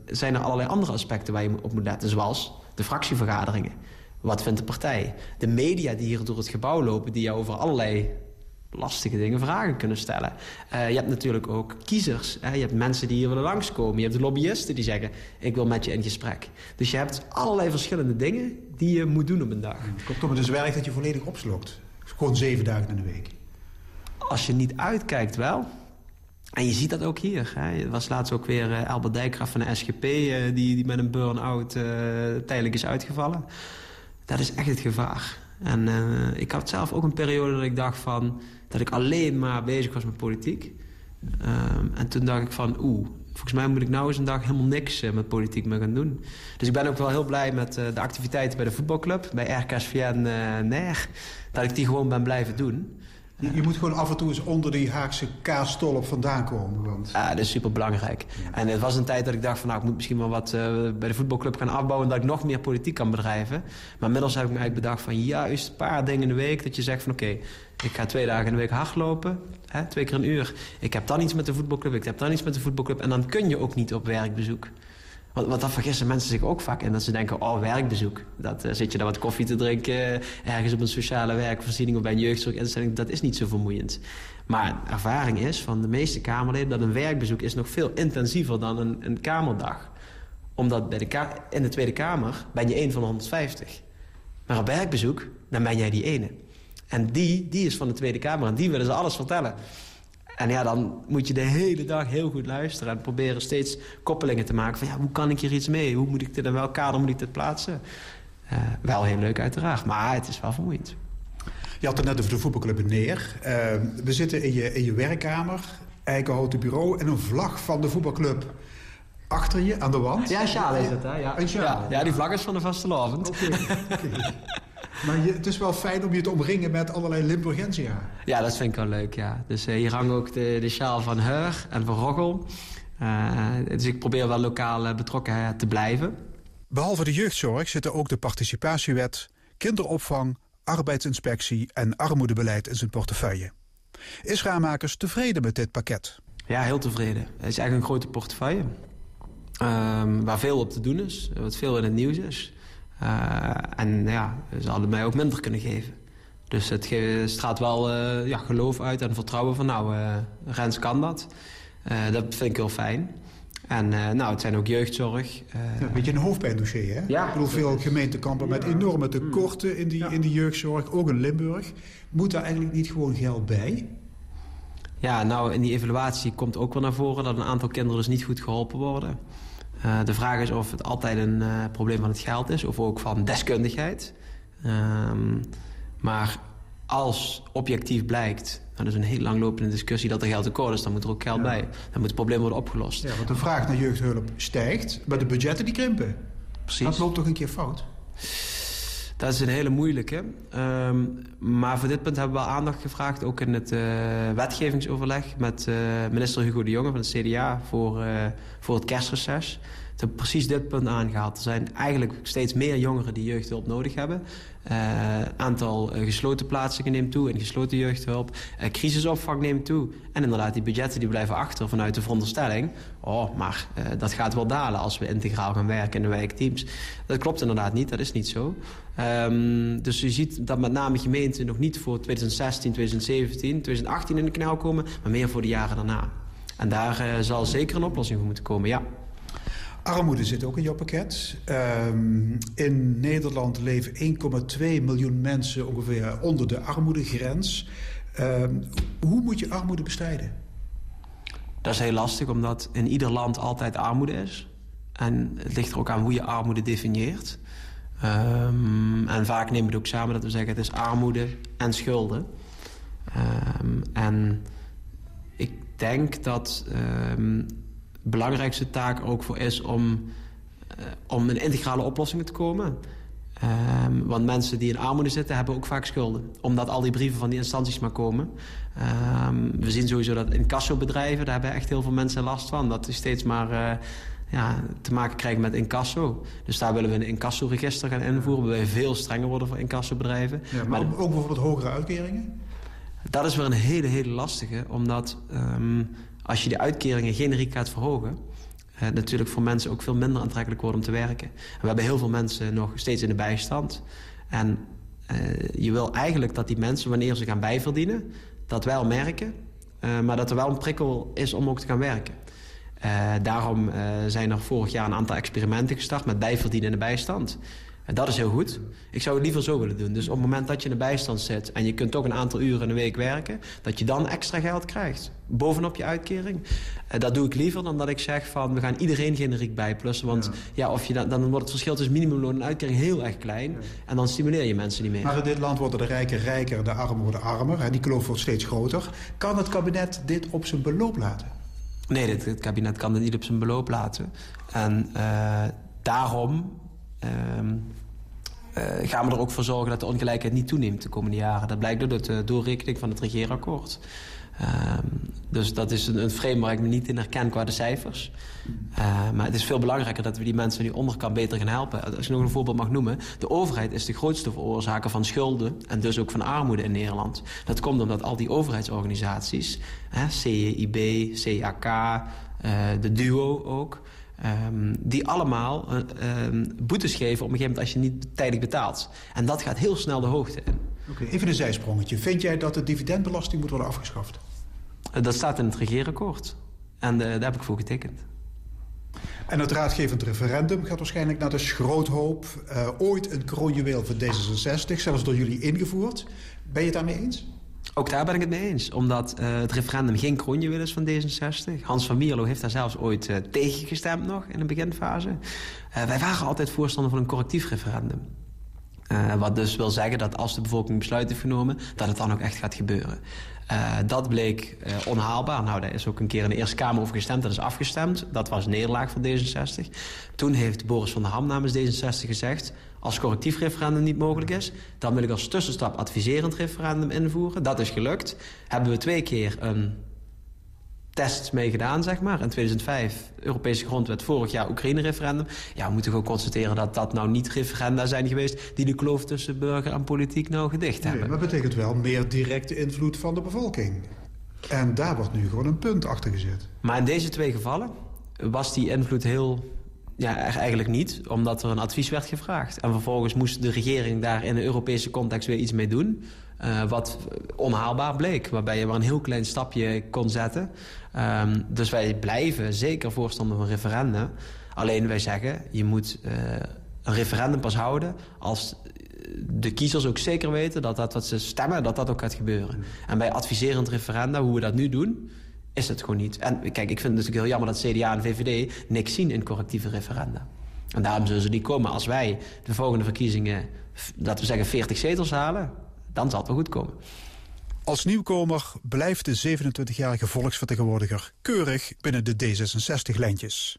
zijn er allerlei andere aspecten waar je op moet letten. Zoals de fractievergaderingen. Wat vindt de partij? De media die hier door het gebouw lopen... die jou over allerlei lastige dingen vragen kunnen stellen. Uh, je hebt natuurlijk ook kiezers. Hè? Je hebt mensen die hier willen langskomen. Je hebt de lobbyisten die zeggen, ik wil met je in gesprek. Dus je hebt allerlei verschillende dingen die je moet doen op een dag. Komt op dus werk dat je volledig opslokt. Gewoon zeven dagen in de week. Als je niet uitkijkt wel. En je ziet dat ook hier. Hè. Er was laatst ook weer uh, Albert Dijkgraaf van de SGP... Uh, eh, die, die met een burn-out uh, tijdelijk is uitgevallen. Dat is echt het gevaar. En ik had zelf ook een periode dat ik dacht van... dat ik alleen maar bezig was met politiek. Ehm, en toen dacht ik van, oeh, volgens mij moet ik nou eens een dag helemaal niks met politiek meer gaan doen. Dus ik ben ook wel heel blij met de activiteiten bij de voetbalclub... bij RKSVN NER, dat ik die gewoon ben blijven doen... Je, je, moet gewoon af en toe eens onder die Haagse kaastolp vandaan komen. Want... Ja, dat is superbelangrijk. En het was een tijd dat ik dacht van nou, ik moet misschien wel wat uh, bij de voetbalclub gaan afbouwen... dat ik nog meer politiek kan bedrijven. Maar inmiddels heb ik me eigenlijk bedacht van juist een paar dingen in de week... dat je zegt van oké, okay, ik ga twee dagen in de week hardlopen, hè, twee keer een uur. Ik heb dan iets met de voetbalclub, ik heb dan iets met de voetbalclub... en dan kun je ook niet op werkbezoek. Want, want dat vergissen mensen zich ook vaak in. Dat ze denken, oh, werkbezoek. Dat uh, zit je daar wat koffie te drinken... ergens op een sociale werkvoorziening of bij een jeugdzorginstelling. Dat is niet zo vermoeiend. Maar ervaring is van de meeste Kamerleden... dat een werkbezoek is nog veel intensiever dan een, een Kamerdag. Omdat bij de in de Tweede Kamer ben je één van de 150. Maar op werkbezoek, dan ben jij die ene. En die, die is van de Tweede Kamer en die willen ze alles vertellen. En ja, dan moet je de hele dag heel goed luisteren... en proberen steeds koppelingen te maken van... Ja, hoe kan ik hier iets mee? Hoe moet ik dit, in welk kader moet ik dit plaatsen? Uh, wel heel leuk uiteraard, maar het is wel vermoeiend. Je had het net over de voetbalclub Neer. Uh, we zitten in je, in je werkkamer, eikenhouten bureau... en een vlag van de voetbalclub achter je aan de wand. Ja, sjaal is het, hè? Ja. Een sjaal. Ja, ja, die vlag is van de vastelavond. Oké, okay, Maar je, het is wel fijn om je te omringen met allerlei Limburgensia. Ja, dat vind ik wel leuk, ja. Dus uh, hier hangt ook de, de sjaal van Heur en van Roggel. Uh, dus ik probeer wel lokaal betrokken te blijven. Behalve de jeugdzorg zitten ook de participatiewet, kinderopvang, arbeidsinspectie en armoedebeleid in zijn portefeuille. Is Raamakers tevreden met dit pakket? Ja, heel tevreden. Het is eigenlijk een grote portefeuille. Um, waar veel op te doen is, wat veel in het nieuws is. Uh, en ja, ze hadden mij ook minder kunnen geven. Dus het straalt wel uh, ja, geloof uit en vertrouwen van nou, uh, Rens kan dat. dat vind ik heel fijn. En nou, het zijn ook jeugdzorg. Ja, een beetje een hoofdpijndossier, hè? Ja. Ik bedoel, veel gemeentekampen met enorme tekorten in die, in die jeugdzorg. Ook in Limburg. Moet daar eigenlijk niet gewoon geld bij? Ja, nou, in die evaluatie komt ook wel naar voren... dat een aantal kinderen dus niet goed geholpen worden. De vraag is of het altijd een probleem van het geld is... of ook van deskundigheid. Ehm, maar als objectief blijkt, dat is een heel langlopende discussie dat er geld tekort is, dan moet er ook geld bij. Dan moet het probleem worden opgelost. Ja, want de vraag naar jeugdhulp stijgt, maar de budgetten die krimpen. Precies. Dat loopt toch een keer fout? Dat is een hele moeilijke. Ehm, maar voor dit punt hebben we wel aandacht gevraagd... ook in het uh, wetgevingsoverleg met uh, minister Hugo de Jonge van het CDA... voor, uh, voor het kerstreces hebben precies dit punt aangehaald. Er zijn eigenlijk steeds meer jongeren die jeugdhulp nodig hebben. Uh, aantal uh, gesloten plaatsingen neemt toe in gesloten jeugdhulp. Uh, crisisopvang neemt toe. En inderdaad, die budgetten die blijven achter vanuit de veronderstelling... oh, maar dat gaat wel dalen als we integraal gaan werken in de wijkteams. Dat klopt inderdaad niet, dat is niet zo. Um, dus je ziet dat met name gemeenten nog niet voor 2016, 2017, 2018 in de knel komen... maar meer voor de jaren daarna. En daar zal zeker een oplossing voor moeten komen, ja. Armoede zit ook in jouw pakket. Um, in Nederland leven 1,2 miljoen mensen ongeveer onder de armoedegrens. Um, hoe moet je armoede bestrijden? Dat is heel lastig, omdat in ieder land altijd armoede is. En het ligt er ook aan hoe je armoede definieert. Um, en vaak nemen we het ook samen dat we zeggen... het is armoede en schulden. en ik denk dat belangrijkste taak ook voor is om, uh, om een integrale oplossing te komen. Um, want mensen die in armoede zitten hebben ook vaak schulden. Omdat al die brieven van die instanties maar komen. Um, we zien sowieso dat incassobedrijven, daar hebben echt heel veel mensen last van. Dat die steeds maar uh, ja, te maken krijgen met incasso. Dus daar willen we een incassoregister gaan invoeren. Waarbij veel strenger worden voor incassobedrijven. Ja, maar, maar ook bijvoorbeeld hogere uitkeringen? Dat is weer een hele, hele lastige. Omdat um, als je de uitkeringen generiek gaat verhogen... Uh, natuurlijk voor mensen ook veel minder aantrekkelijk wordt om te werken. En we hebben heel veel mensen nog steeds in de bijstand. En uh, je wil eigenlijk dat die mensen, wanneer ze gaan bijverdienen... dat wel merken, uh, maar dat er wel een prikkel is om ook te gaan werken. daarom zijn er vorig jaar een aantal experimenten gestart... met bijverdienen in de bijstand... En dat is heel goed. Ik zou het liever zo willen doen. Dus op het moment dat je in de bijstand zit... en je kunt toch een aantal uren in de week werken... dat je dan extra geld krijgt. Bovenop je uitkering. Uh, dat doe ik liever dan dat ik zeg van... we gaan iedereen generiek bijplussen. Want ja. ja of je dan, dan wordt het verschil tussen minimumloon en uitkering heel erg klein. En dan stimuleer je mensen niet meer. Maar in dit land worden de rijken rijker, de armen worden armer. Die kloof wordt steeds groter. Kan het kabinet dit op zijn beloop laten? Nee, dit, het kabinet kan dit niet op zijn beloop laten. En uh, daarom... Uh, uh, gaan we er ook voor zorgen dat de ongelijkheid niet toeneemt de komende jaren. Dat blijkt door de doorrekening van het regeerakkoord. Uh, dus dat is een, een frame waar ik me niet in herken qua de cijfers. Uh, maar het is veel belangrijker dat we die mensen die onderkant beter gaan helpen. Als ik nog een voorbeeld mag noemen. De overheid is de grootste veroorzaker van schulden en dus ook van armoede in Nederland. Dat komt omdat al die overheidsorganisaties, hè, CIB, CAK, de DUO ook... Um, die allemaal uh, um, boetes geven op een gegeven moment als je niet tijdig betaalt. En dat gaat heel snel de hoogte in. Oké, okay, even een zijsprongetje. Vind jij dat de dividendbelasting moet worden afgeschaft? Uh, dat staat in het regeerakkoord. En uh, daar heb ik voor getekend. En het raadgevend referendum gaat waarschijnlijk naar de schroothoop. ooit een kroonjuweel van D66, zelfs door jullie ingevoerd. Ben je het daarmee eens? Ook daar ben ik het mee eens. Omdat uh, het referendum geen kronje is van D66. Hans van Mierlo heeft daar zelfs ooit uh, tegen gestemd nog in de beginfase. Uh, wij waren altijd voorstander van een correctief referendum. Wat dus wil zeggen dat als de bevolking besluit heeft genomen... dat het dan ook echt gaat gebeuren. dat bleek onhaalbaar. Nou, daar is ook een keer in de Eerste Kamer over gestemd. Dat is afgestemd. Dat was nederlaag van D66. Toen heeft Boris van der Ham namens D66 gezegd als correctief referendum niet mogelijk is... dan wil ik als tussenstap adviserend referendum invoeren. Dat is gelukt. Hebben we twee keer een test mee gedaan, zeg maar. In 2005, Europese grondwet, vorig jaar Oekraïne-referendum. Ja, we moeten gewoon constateren dat dat nou niet referenda zijn geweest... die de kloof tussen burger en politiek nou gedicht hebben. Nee, maar dat betekent wel meer directe invloed van de bevolking. En daar wordt nu gewoon een punt achter gezet. Maar in deze twee gevallen was die invloed heel ja, eigenlijk niet, omdat er een advies werd gevraagd. En vervolgens moest de regering daar in de Europese context weer iets mee doen. Uh, wat onhaalbaar bleek, waarbij je maar een heel klein stapje kon zetten. Um, dus wij blijven zeker voorstander van referenda. Alleen wij zeggen, je moet uh, een referendum pas houden... als de kiezers ook zeker weten dat dat wat ze stemmen, dat dat ook gaat gebeuren. En bij adviserend referenda, hoe we dat nu doen is het gewoon niet. En kijk, ik vind het natuurlijk heel jammer dat CDA en VVD niks zien in correctieve referenda. En daarom zullen ze niet komen. Als wij de volgende verkiezingen, laten we zeggen 40 zetels halen... dan zal het wel goed komen. Als nieuwkomer blijft de 27-jarige volksvertegenwoordiger keurig binnen de D66-lijntjes.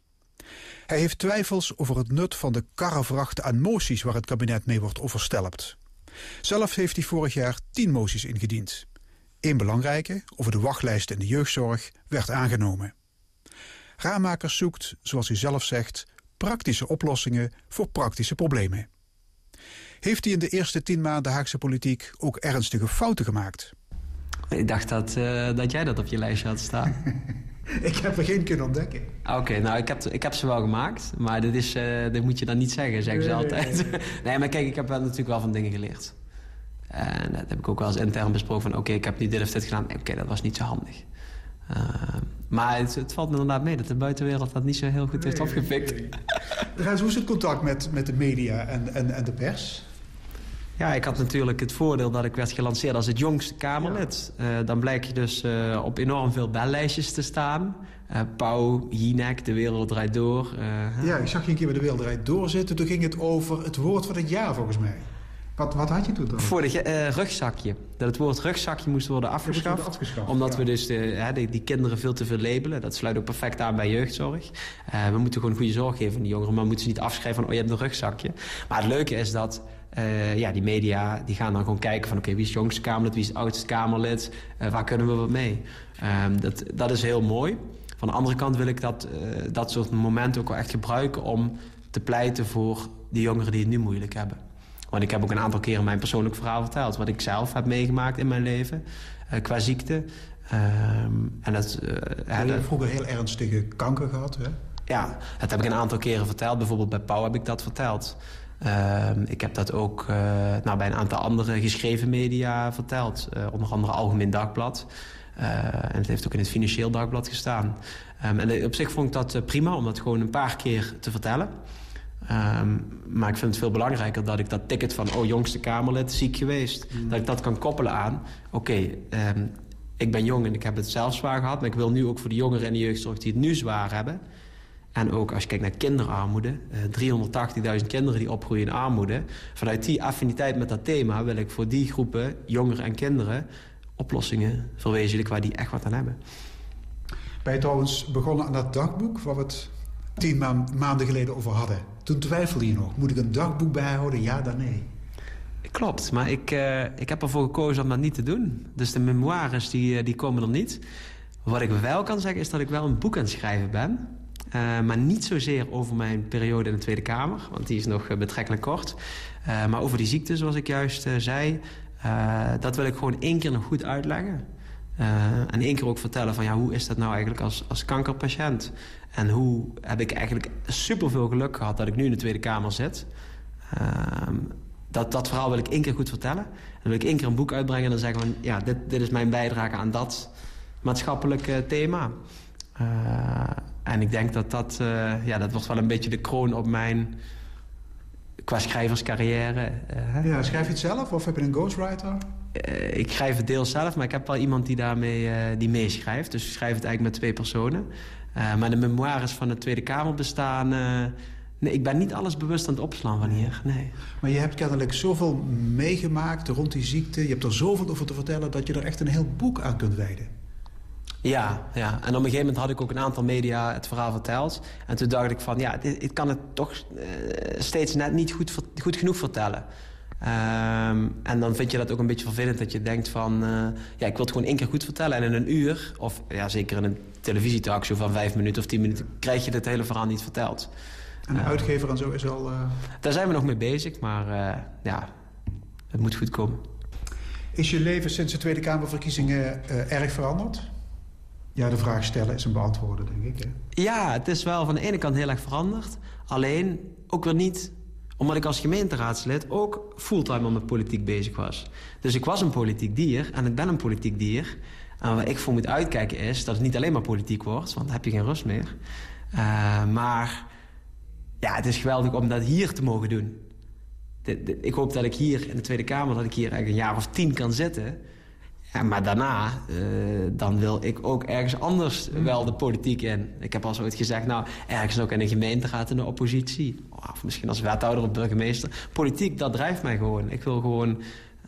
Hij heeft twijfels over het nut van de karrevracht aan moties waar het kabinet mee wordt overstelpt. Zelf heeft hij vorig jaar tien moties ingediend. Eén belangrijke, over de wachtlijst in de jeugdzorg, werd aangenomen. Raamakers zoekt, zoals hij zelf zegt, praktische oplossingen voor praktische problemen. Heeft hij in de eerste tien maanden Haagse politiek ook ernstige fouten gemaakt? Ik dacht dat, uh, dat jij dat op je lijstje had staan. ik heb er geen kunnen ontdekken. Oké, nou ik heb, ik heb ze wel gemaakt. Maar dit, is, uh, dit moet je dan niet zeggen, zeggen ze altijd. nee, maar kijk, ik heb wel natuurlijk wel van dingen geleerd. En dat heb ik ook wel eens intern besproken van... oké, ik heb nu dit of dit gedaan. Oké, dat was niet zo handig. Uh, maar het, het, valt me inderdaad mee dat de buitenwereld dat niet zo heel goed heeft opgepikt. Hoe is het contact met, met de media en, en, en de pers? Ja, ik had natuurlijk het voordeel dat ik werd gelanceerd als het jongste Kamerlid. Ja. Uh, dan blijk je dus uh, op enorm veel bellijstjes te staan. Uh, Pauw, Jinek, De Wereld Draait Door. ja, ik zag je een keer bij De Wereld Draait Door zitten. Toen ging het over het woord van het jaar volgens mij. Wat, wat had je toen dan? Voor het rugzakje. Dat het woord rugzakje moest worden afgeschaft. Moest worden afgeschaft omdat ja. we dus de, die, die, kinderen veel te veel labelen. Dat sluit ook perfect aan bij jeugdzorg. We moeten gewoon goede zorg geven aan die jongeren. Maar we moeten ze niet afschrijven van, oh je hebt een rugzakje. Maar het leuke is dat uh, ja, die media die gaan dan gewoon kijken van... oké, okay, wie is het jongste Kamerlid, wie is het oudste Kamerlid? waar kunnen we wat mee? Ehm, dat, dat is heel mooi. Van de andere kant wil ik dat, dat soort momenten ook wel echt gebruiken... om te pleiten voor die jongeren die het nu moeilijk hebben. Want ik heb ook een aantal keren mijn persoonlijk verhaal verteld. Wat ik zelf heb meegemaakt in mijn leven. Qua ziekte. Um, en dat, ja, je vroeger heel ernstige kanker gehad, hè? Ja, dat heb ik een aantal keren verteld. Bijvoorbeeld bij Pauw heb ik dat verteld. Um, ik heb dat ook uh, nou, bij een aantal andere geschreven media verteld. onder andere Algemeen Dagblad. en het heeft ook in het Financieel Dagblad gestaan. Um, en op zich vond ik dat prima om dat gewoon een paar keer te vertellen. Um, maar ik vind het veel belangrijker dat ik dat ticket van... oh, jongste Kamerlid, ziek geweest. Mm. Dat ik dat kan koppelen aan... oké, okay, um, ik ben jong en ik heb het zelf zwaar gehad... maar ik wil nu ook voor de jongeren en de jeugdzorg die het nu zwaar hebben... en ook als je kijkt naar kinderarmoede... Uh, 380.000 kinderen die opgroeien in armoede... vanuit die affiniteit met dat thema... wil ik voor die groepen, jongeren en kinderen... oplossingen verwezenlijken waar die echt wat aan hebben. Ben je trouwens begonnen aan dat dagboek... wat we het tien ma maanden geleden over hadden. Toen twijfelde je nog. Moet ik een dagboek bijhouden? Ja, dan nee. Klopt, maar ik, uh, ik heb ervoor gekozen om dat niet te doen. Dus de memoires die, die komen er niet. Wat ik wel kan zeggen is dat ik wel een boek aan het schrijven ben. Uh, maar niet zozeer over mijn periode in de Tweede Kamer. Want die is nog uh, betrekkelijk kort. Uh, maar over die ziekte, zoals ik juist zei. dat wil ik gewoon één keer nog goed uitleggen. en één keer ook vertellen van ja, hoe is dat nou eigenlijk als, als kankerpatiënt? En hoe heb ik eigenlijk superveel geluk gehad dat ik nu in de Tweede Kamer zit. Uh, dat, dat verhaal wil ik één keer goed vertellen. En dan wil ik één keer een boek uitbrengen en dan zeggen van... ja, dit, dit is mijn bijdrage aan dat maatschappelijke thema. En ik denk dat dat... Uh, ja, dat wordt wel een beetje de kroon op mijn... qua schrijverscarrière. Uh, ja, schrijf je het zelf of heb je een ghostwriter? ik schrijf het deels zelf, maar ik heb wel iemand die daarmee die meeschrijft. Dus ik schrijf het eigenlijk met twee personen. Maar de memoires van de Tweede Kamer bestaan... Nee, ik ben niet alles bewust aan het opslaan van hier, nee. Maar je hebt kennelijk zoveel meegemaakt rond die ziekte. Je hebt er zoveel over te vertellen dat je er echt een heel boek aan kunt wijden. Ja, ja, en op een gegeven moment had ik ook een aantal media het verhaal verteld. En toen dacht ik van, ja, ik kan het toch uh, steeds net niet goed, goed genoeg vertellen. Um, en dan vind je dat ook een beetje vervelend dat je denkt van... Uh, ja, ik wil het gewoon één keer goed vertellen. En in een uur, of ja, zeker in een televisietalkshow van vijf minuten of tien minuten... krijg je het hele verhaal niet verteld. En de uh, uitgever en zo is al... Uh... Daar zijn we nog mee bezig, maar ja, het moet goed komen. Is je leven sinds de Tweede Kamerverkiezingen erg veranderd? Ja, de vraag stellen is een beantwoorden, denk ik. Hè? Ja, het is wel van de ene kant heel erg veranderd. Alleen ook weer niet omdat ik als gemeenteraadslid ook fulltime met politiek bezig was. Dus ik was een politiek dier en ik ben een politiek dier. En waar ik voor moet uitkijken is dat het niet alleen maar politiek wordt... want dan heb je geen rust meer. Uh, maar ja, het is geweldig om dat hier te mogen doen. Ik hoop dat ik hier in de Tweede Kamer... dat ik hier eigenlijk een jaar of tien kan zitten... Ja, maar daarna, uh, dan wil ik ook ergens anders wel de politiek in. Ik heb al zo ooit gezegd, nou, ergens ook in de gemeenteraad in de oppositie. Of misschien als wethouder of burgemeester. Politiek, dat drijft mij gewoon. Ik wil gewoon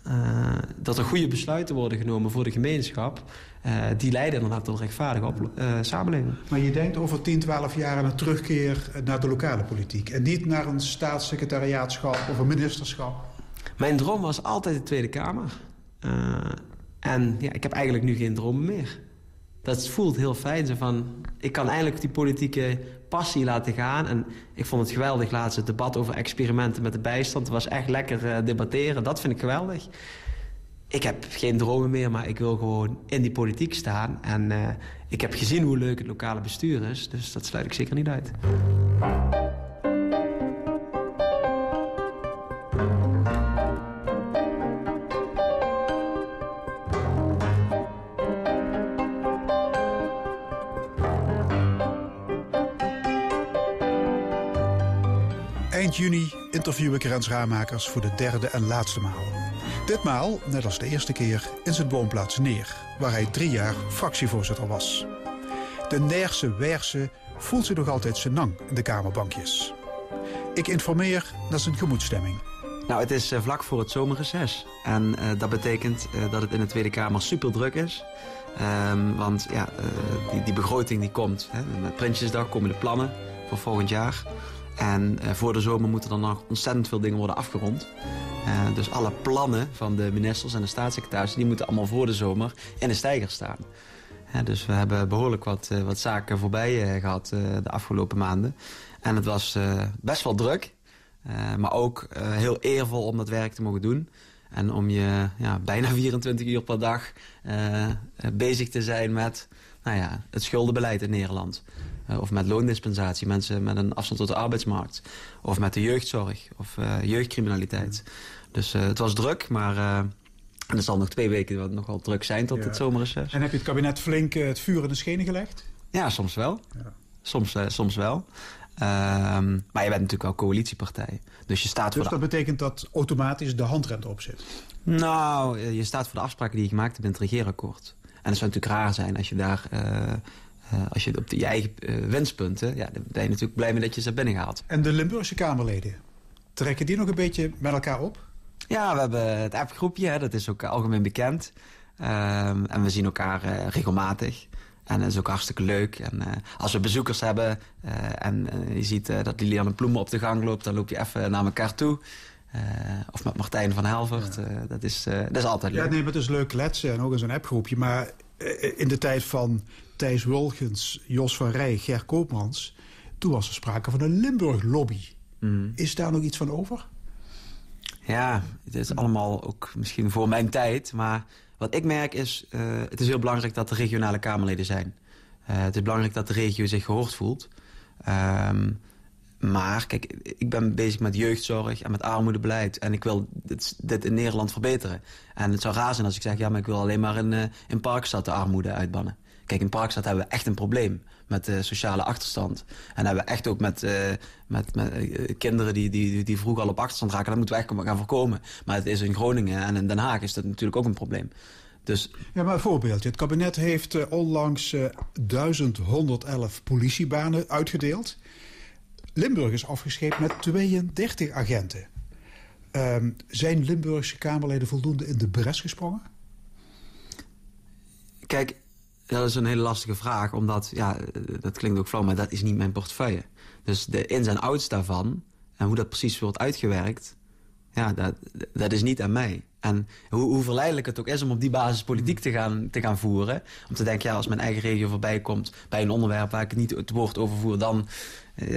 uh, dat er goede besluiten worden genomen voor de gemeenschap. Uh, die leiden inderdaad tot rechtvaardige op, samenleving. Maar je denkt over 10, 12 jaar aan een terugkeer naar de lokale politiek. En niet naar een staatssecretariaatschap of een ministerschap. Mijn droom was altijd de Tweede Kamer. En ja, ik heb eigenlijk nu geen dromen meer. Dat voelt heel fijn. Zo van, ik kan eigenlijk die politieke passie laten gaan. En ik vond het geweldig laatst het debat over experimenten met de bijstand. Het was echt lekker uh, debatteren. Dat vind ik geweldig. Ik heb geen dromen meer, maar ik wil gewoon in die politiek staan. En uh, ik heb gezien hoe leuk het lokale bestuur is. Dus dat sluit ik zeker niet uit. Juni interview ik Rens Raamakers voor de derde en laatste maal. Ditmaal, net als de eerste keer, in zijn woonplaats Neer... waar hij drie jaar fractievoorzitter was. De Neerse Weerse voelt zich nog altijd zijn nang in de kamerbankjes. Ik informeer naar zijn gemoedstemming. Nou, het is uh, vlak voor het zomerreces. En uh, dat betekent uh, dat het in de Tweede Kamer super druk is. Um, want ja, die, die, begroting die komt. Hè, met Prinsjesdag komen de plannen voor volgend jaar. En uh, voor de zomer moeten er nog ontzettend veel dingen worden afgerond. Uh, dus alle plannen van de ministers en de staatssecretarissen... die moeten allemaal voor de zomer in de stijger staan. Dus we hebben behoorlijk wat, wat zaken voorbij gehad de afgelopen maanden. En het was best wel druk. maar ook heel eervol om dat werk te mogen doen. En om je ja, bijna 24 uur per dag bezig te zijn met nou ja, het schuldenbeleid in Nederland. Uh, of met loondispensatie, mensen met een afstand tot de arbeidsmarkt. Of met de jeugdzorg of uh, jeugdcriminaliteit. Dus uh, het was druk, maar en er zal nog twee weken wat nogal druk zijn tot ja. het zomerreces. En heb je het kabinet flink het vuur in de schenen gelegd? Ja, soms wel. Ja. Soms, soms wel. Um, maar je bent natuurlijk wel coalitiepartij. Dus, je staat dus voor dat betekent dat automatisch de handrente op zit? Nou, je staat voor de afspraken die je gemaakt hebt in het regeerakkoord. En het zou natuurlijk raar zijn als je daar... Uh, als je op de, je eigen uh, wenspunten... Ja, dan ben je natuurlijk blij mee dat je ze hebt binnengehaald. En de Limburgse Kamerleden, trekken die nog een beetje met elkaar op? Ja, we hebben het appgroepje, dat is ook algemeen bekend. Um, en we zien elkaar uh, regelmatig. En dat is ook hartstikke leuk. En als we bezoekers hebben en je ziet dat Liliane Ploemen op de gang loopt... dan loop je even naar elkaar toe... Of met Martijn van Helvert. Ja. Dat, is, dat is altijd leuk. Ja, nee, maar het is leuk kletsen en ook in zo'n appgroepje. Maar in de tijd van Thijs Wulgens, Jos van Rij, Ger Koopmans... toen was er sprake van een Limburg-lobby. Mm. Is daar nog iets van over? Ja, het is allemaal ook misschien voor mijn tijd. Maar wat ik merk is, uh, het is heel belangrijk dat er regionale Kamerleden zijn. Uh, het is belangrijk dat de regio zich gehoord voelt. Um, maar kijk, ik ben bezig met jeugdzorg en met armoedebeleid. En ik wil dit, dit, in Nederland verbeteren. En het zou raar zijn als ik zeg... ja, maar ik wil alleen maar in, uh, in Parkstad de armoede uitbannen. Kijk, in Parkstad hebben we echt een probleem met de sociale achterstand. En hebben we echt ook met, uh, met, met kinderen die, die, die vroeg al op achterstand raken. Dat moeten we echt gaan voorkomen. Maar het is in Groningen en in Den Haag is dat natuurlijk ook een probleem. Dus... Ja, maar een voorbeeldje. Het kabinet heeft onlangs 1111 politiebanen uitgedeeld. Limburg is afgescheept met 32 agenten. Um, zijn Limburgse Kamerleden voldoende in de bres gesprongen? Kijk, dat is een hele lastige vraag. Omdat, ja, dat klinkt ook flauw, maar dat is niet mijn portefeuille. Dus de ins en outs daarvan en hoe dat precies wordt uitgewerkt... ja, dat, dat is niet aan mij. En hoe, hoe, verleidelijk het ook is om op die basis politiek te gaan, te gaan voeren. Om te denken, ja, als mijn eigen regio voorbij komt bij een onderwerp waar ik niet het woord over voer... dan, eh,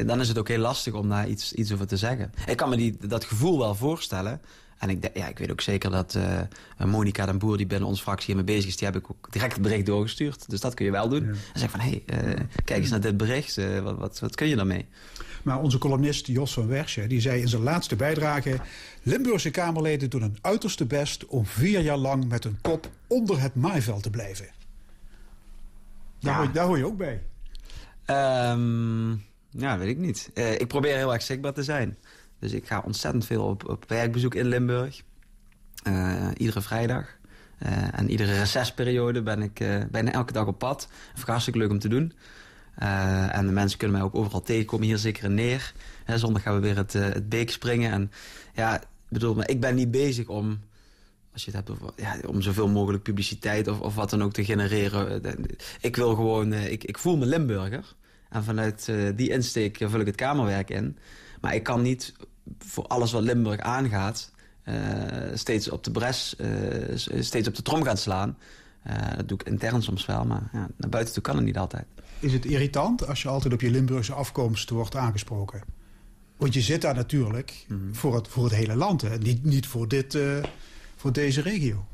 dan is het ook heel lastig om daar iets, iets over te zeggen. Ik kan me die, dat gevoel wel voorstellen. En ik, ja, ik weet ook zeker dat uh, Monika den Boer, die binnen onze fractie hiermee bezig is... die heb ik ook direct het bericht doorgestuurd. Dus dat kun je wel doen. Ja. En zeg van, hé, hey, uh, kijk eens naar dit bericht. Uh, wat, wat, wat kun je daarmee? Maar onze columnist Jos van Wersje, die zei in zijn laatste bijdrage... Limburgse Kamerleden doen hun uiterste best om vier jaar lang met hun kop onder het maaiveld te blijven. Daar, ja. hoor, daar hoor je ook bij. Um, ja, weet ik niet. Uh, ik probeer heel erg zichtbaar te zijn. Dus ik ga ontzettend veel op, op werkbezoek in Limburg. Uh, iedere vrijdag. en iedere recessperiode ben ik bijna elke dag op pad. Dat vind hartstikke leuk om te doen. en de mensen kunnen mij ook overal tegenkomen, hier zeker in Neer. zondag gaan we weer het, het beek springen. En ja, bedoel, maar ik ben niet bezig om als je het hebt over, ja, om zoveel mogelijk publiciteit of, of wat dan ook te genereren. Ik wil gewoon, ik, ik voel me Limburger. En vanuit die insteek vul ik het kamerwerk in. Maar ik kan niet voor alles wat Limburg aangaat... Uh, steeds op de bres, steeds op de trom gaan slaan. Dat doe ik intern soms wel, maar ja, naar buiten toe kan het niet altijd. Is het irritant als je altijd op je Limburgse afkomst wordt aangesproken? Want je zit daar natuurlijk mm -hmm. voor, het, voor het hele land, hè? Niet, niet voor, dit, voor deze regio.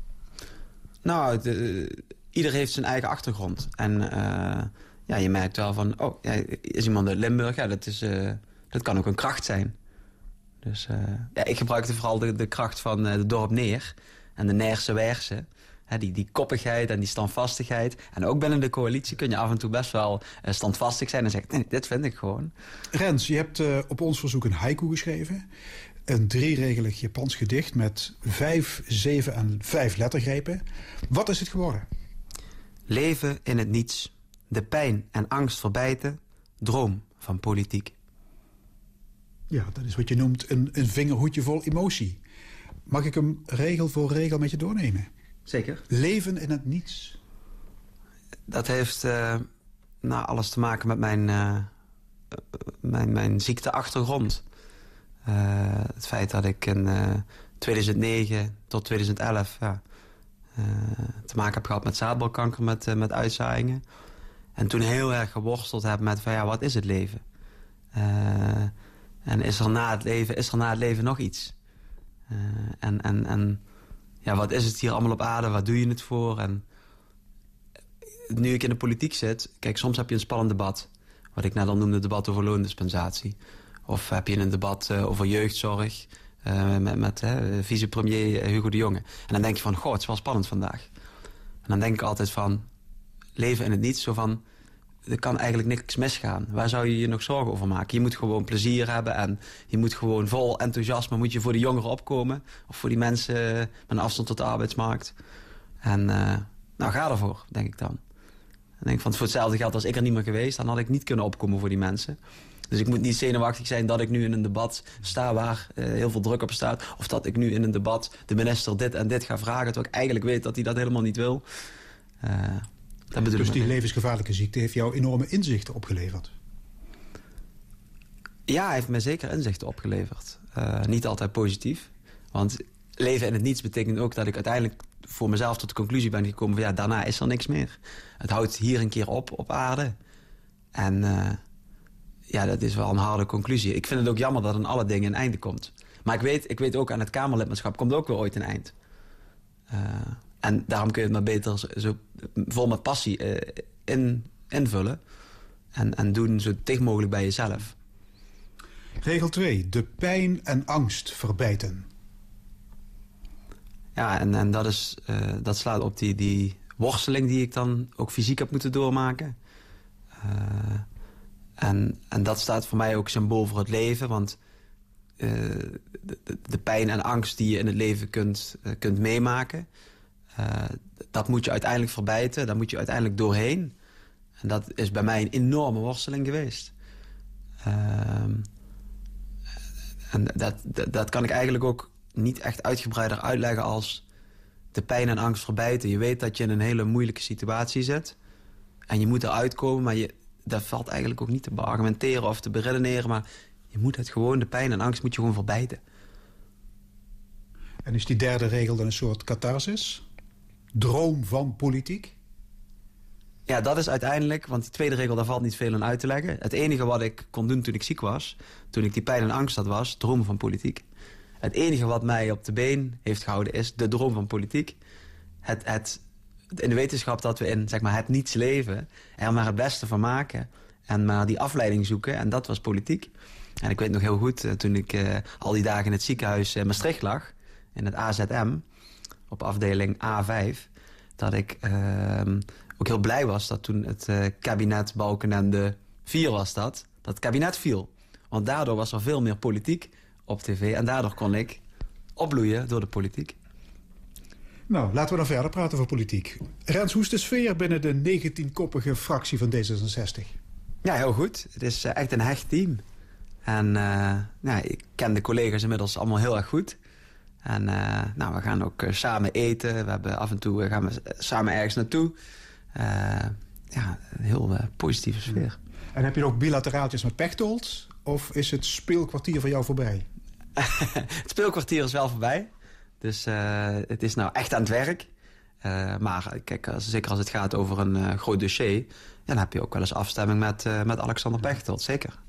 Nou, de, ieder heeft zijn eigen achtergrond. En ja, je merkt wel van, oh, ja, is iemand uit Limburg? Ja, dat, is, dat kan ook een kracht zijn. Dus uh, ja, ik gebruikte vooral de, de kracht van uh, de dorp Neer. En de Neerse Werse. die, die koppigheid en die standvastigheid. En ook binnen de coalitie kun je af en toe best wel uh, standvastig zijn en zeggen... Nee, dit vind ik gewoon. Rens, je hebt op ons verzoek een haiku geschreven. Een drieregelig Japans gedicht met vijf, zeven en vijf lettergrepen. Wat is het geworden? Leven in het niets. De pijn en angst verbijten. Droom van politiek. Ja, dat is wat je noemt een, een vingerhoedje vol emotie. Mag ik hem regel voor regel met je doornemen? Zeker. Leven in het niets. Dat heeft uh, nou, alles te maken met mijn, uh, mijn, mijn ziekteachtergrond. Uh, het feit dat ik in 2009 tot 2011 ja, te maken heb gehad met zaadbalkanker, met, met uitzaaiingen. En toen heel erg geworsteld heb met van ja, wat is het leven? En is er na het leven, is er na het leven nog iets? Uh, en, en, en ja, wat is het hier allemaal op aarde? Wat doe je het voor? En nu ik in de politiek zit... Kijk, soms heb je een spannend debat. Wat ik net al noemde, debat over loondispensatie. Of heb je een debat uh, over jeugdzorg... Met, met vicepremier Hugo de Jonge. En dan denk je van, goh, het is wel spannend vandaag. En dan denk ik altijd van, leven in het niet. Zo van, er kan eigenlijk niks misgaan. Waar zou je je nog zorgen over maken? Je moet gewoon plezier hebben en je moet gewoon vol enthousiasme... moet je voor de jongeren opkomen of voor die mensen met een afstand tot de arbeidsmarkt. En uh, nou, ga ervoor, denk ik dan. En denk van, voor hetzelfde geld als ik er niet meer geweest... dan had ik niet kunnen opkomen voor die mensen. Dus ik moet niet zenuwachtig zijn dat ik nu in een debat sta waar uh, heel veel druk op staat. Of dat ik nu in een debat de minister dit en dit ga vragen... terwijl ik eigenlijk weet dat hij dat helemaal niet wil. Uh, dus die levensgevaarlijke ziekte heeft jou enorme inzichten opgeleverd? Ja, hij heeft me zeker inzichten opgeleverd. Uh, niet altijd positief. Want leven in het niets betekent ook dat ik uiteindelijk voor mezelf tot de conclusie ben gekomen... van ja, daarna is er niks meer. Het houdt hier een keer op, op aarde. En uh, ja, dat is wel een harde conclusie. Ik vind het ook jammer dat aan alle dingen een einde komt. Maar ik weet, ik weet ook aan het Kamerlidmaatschap komt ook weer ooit een eind. Uh, en daarom kun je het maar beter zo, vol met passie uh, in, invullen. En, en doen zo dicht mogelijk bij jezelf. Regel 2. De pijn en angst verbijten. Ja, en, en dat, is, uh, dat slaat op die, die worsteling die ik dan ook fysiek heb moeten doormaken. Uh, en, en dat staat voor mij ook symbool voor het leven. Want de, de, de, pijn en angst die je in het leven kunt, kunt meemaken... Uh, dat moet je uiteindelijk verbijten, daar moet je uiteindelijk doorheen. En dat is bij mij een enorme worsteling geweest. Uh, en dat, dat, dat, kan ik eigenlijk ook niet echt uitgebreider uitleggen als de pijn en angst verbijten. Je weet dat je in een hele moeilijke situatie zit. En je moet eruit komen, maar je, dat valt eigenlijk ook niet te beargumenteren of te beredeneren. Maar je moet het gewoon, de pijn en angst moet je gewoon verbijten. En is die derde regel dan een soort catharsis? Droom van politiek? Ja, dat is uiteindelijk, want die tweede regel, daar valt niet veel aan uit te leggen. Het enige wat ik kon doen toen ik ziek was, toen ik die pijn en angst had, was dromen van politiek. Het enige wat mij op de been heeft gehouden is de droom van politiek. Het, het, in de wetenschap dat we in zeg maar, het niets leven, er maar het beste van maken en maar die afleiding zoeken. En dat was politiek. En ik weet nog heel goed, eh, toen ik uh, al die dagen in het ziekenhuis in Maastricht lag, in het AZM op afdeling A5... dat ik uh, ook heel blij was dat toen het uh, kabinet Balkenende 4 was dat... dat het kabinet viel. Want daardoor was er veel meer politiek op tv... en daardoor kon ik opbloeien door de politiek. Nou, laten we dan verder praten over politiek. Rens, hoe is de sfeer binnen de 19-koppige fractie van D66? Ja, heel goed. Het is echt een hecht team. En nou, ik ken de collega's inmiddels allemaal heel erg goed. En nou, we gaan ook samen eten. We hebben af en toe gaan we samen ergens naartoe. ja, een heel positieve sfeer. En heb je ook bilateraaltjes met Pechtold? Of is het speelkwartier voor jou voorbij? het speelkwartier is wel voorbij. Dus het is nou echt aan het werk. Uh, maar kijk, als, zeker als het gaat over een uh, groot dossier... dan heb je ook wel eens afstemming met, met Alexander Pechtold, zeker.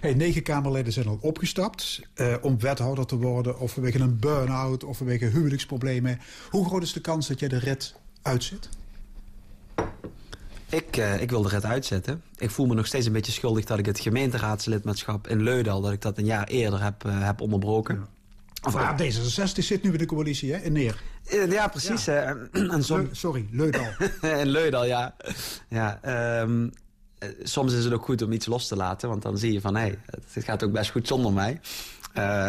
Hey, negen Kamerleden zijn al opgestapt om wethouder te worden... of vanwege een burn-out of vanwege huwelijksproblemen. Hoe groot is de kans dat jij de red uitzet? Ik, uh, ik wil de red uitzetten. Ik voel me nog steeds een beetje schuldig dat ik het gemeenteraadslidmaatschap in Leudal... dat ik dat een jaar eerder heb, uh, heb onderbroken. Ja. Of, ah, D66 zit nu bij de coalitie, hè? In Neer. Ja, precies. Ja. en som... sorry, Leudal. in Leudal, ja. ja um, soms is het ook goed om iets los te laten. Want dan zie je van, hé, hey, het gaat ook best goed zonder mij.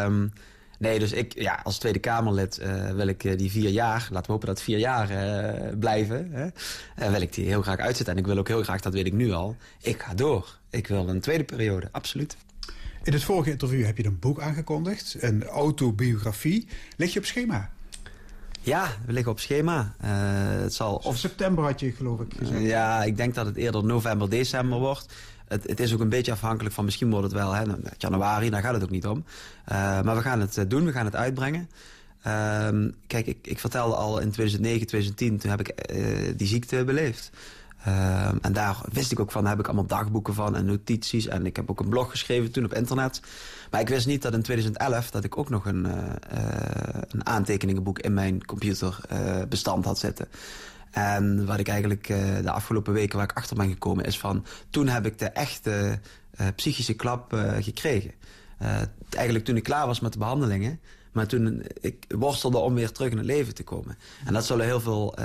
Um, Nee, dus ik, ja, als Tweede Kamerlid uh, wil ik uh, die vier jaar, laten we hopen dat vier jaar blijven, hè, wil ik die heel graag uitzetten. En ik wil ook heel graag, dat weet ik nu al, ik ga door. Ik wil een tweede periode, absoluut. In het vorige interview heb je een boek aangekondigd, een autobiografie. Lig je op schema? Ja, we liggen op schema. het zal of september had je geloof ik gezegd. ja, ik denk dat het eerder november, december wordt het, het, is ook een beetje afhankelijk van... misschien wordt het wel hè, januari, daar gaat het ook niet om. Uh, maar we gaan het eh, doen, we gaan het uitbrengen. Uh, kijk, ik, ik, vertelde al in 2009, 2010... toen heb ik die ziekte beleefd. Uh, en daar wist ik ook van, heb ik allemaal dagboeken van en notities. En ik heb ook een blog geschreven toen op internet. Maar ik wist niet dat in 2011 dat ik ook nog een, uh, een aantekeningenboek in mijn computerbestand had zitten. En wat ik eigenlijk uh, de afgelopen weken waar ik achter ben gekomen is van... toen heb ik de echte psychische klap gekregen. eigenlijk toen ik klaar was met de behandelingen. Maar toen ik worstelde om weer terug in het leven te komen. En dat zullen heel veel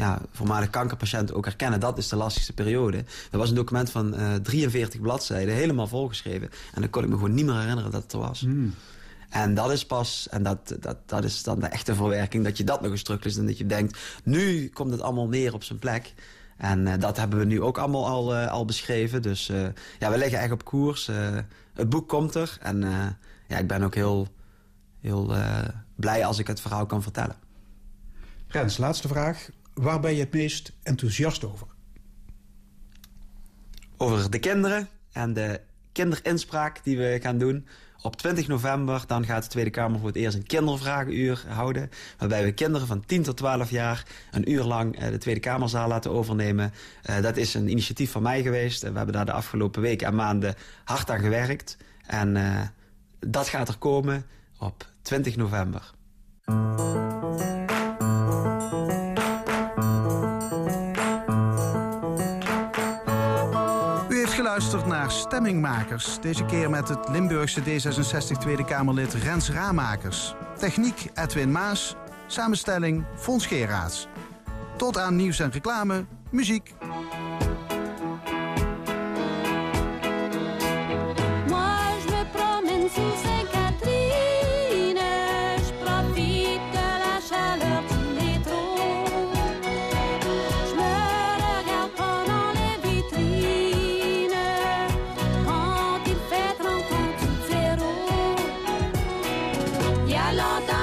ja, voormalig kankerpatiënten ook herkennen. Dat is de lastigste periode. Er was een document van 43 bladzijden, helemaal volgeschreven. En dan kon ik me gewoon niet meer herinneren dat het er was. Mm. En dat is pas, en dat, dat, dat is dan de echte verwerking, dat je dat nog eens terugleest en dat je denkt, nu komt het allemaal neer op zijn plek. En uh, dat hebben we nu ook allemaal al, uh, al beschreven. Dus uh, ja, we liggen echt op koers. het boek komt er. En ja, ik ben ook heel, heel blij als ik het verhaal kan vertellen. Rens, laatste vraag. Waar ben je het meest enthousiast over? Over de kinderen en de kinderinspraak die we gaan doen. Op 20 november dan gaat de Tweede Kamer voor het eerst een kindervragenuur houden. Waarbij we kinderen van 10 tot 12 jaar een uur lang eh, de Tweede Kamerzaal laten overnemen. Uh, dat is een initiatief van mij geweest. we hebben daar de afgelopen weken en maanden hard aan gewerkt. En dat gaat er komen op 20 november. luistert naar Stemmingmakers. Deze keer met het Limburgse D66 Tweede Kamerlid Rens Raamakers. Techniek Edwin Maas. Samenstelling Fons Geraads. Tot aan nieuws en reclame, muziek. Moi, je 大大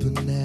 싶은 내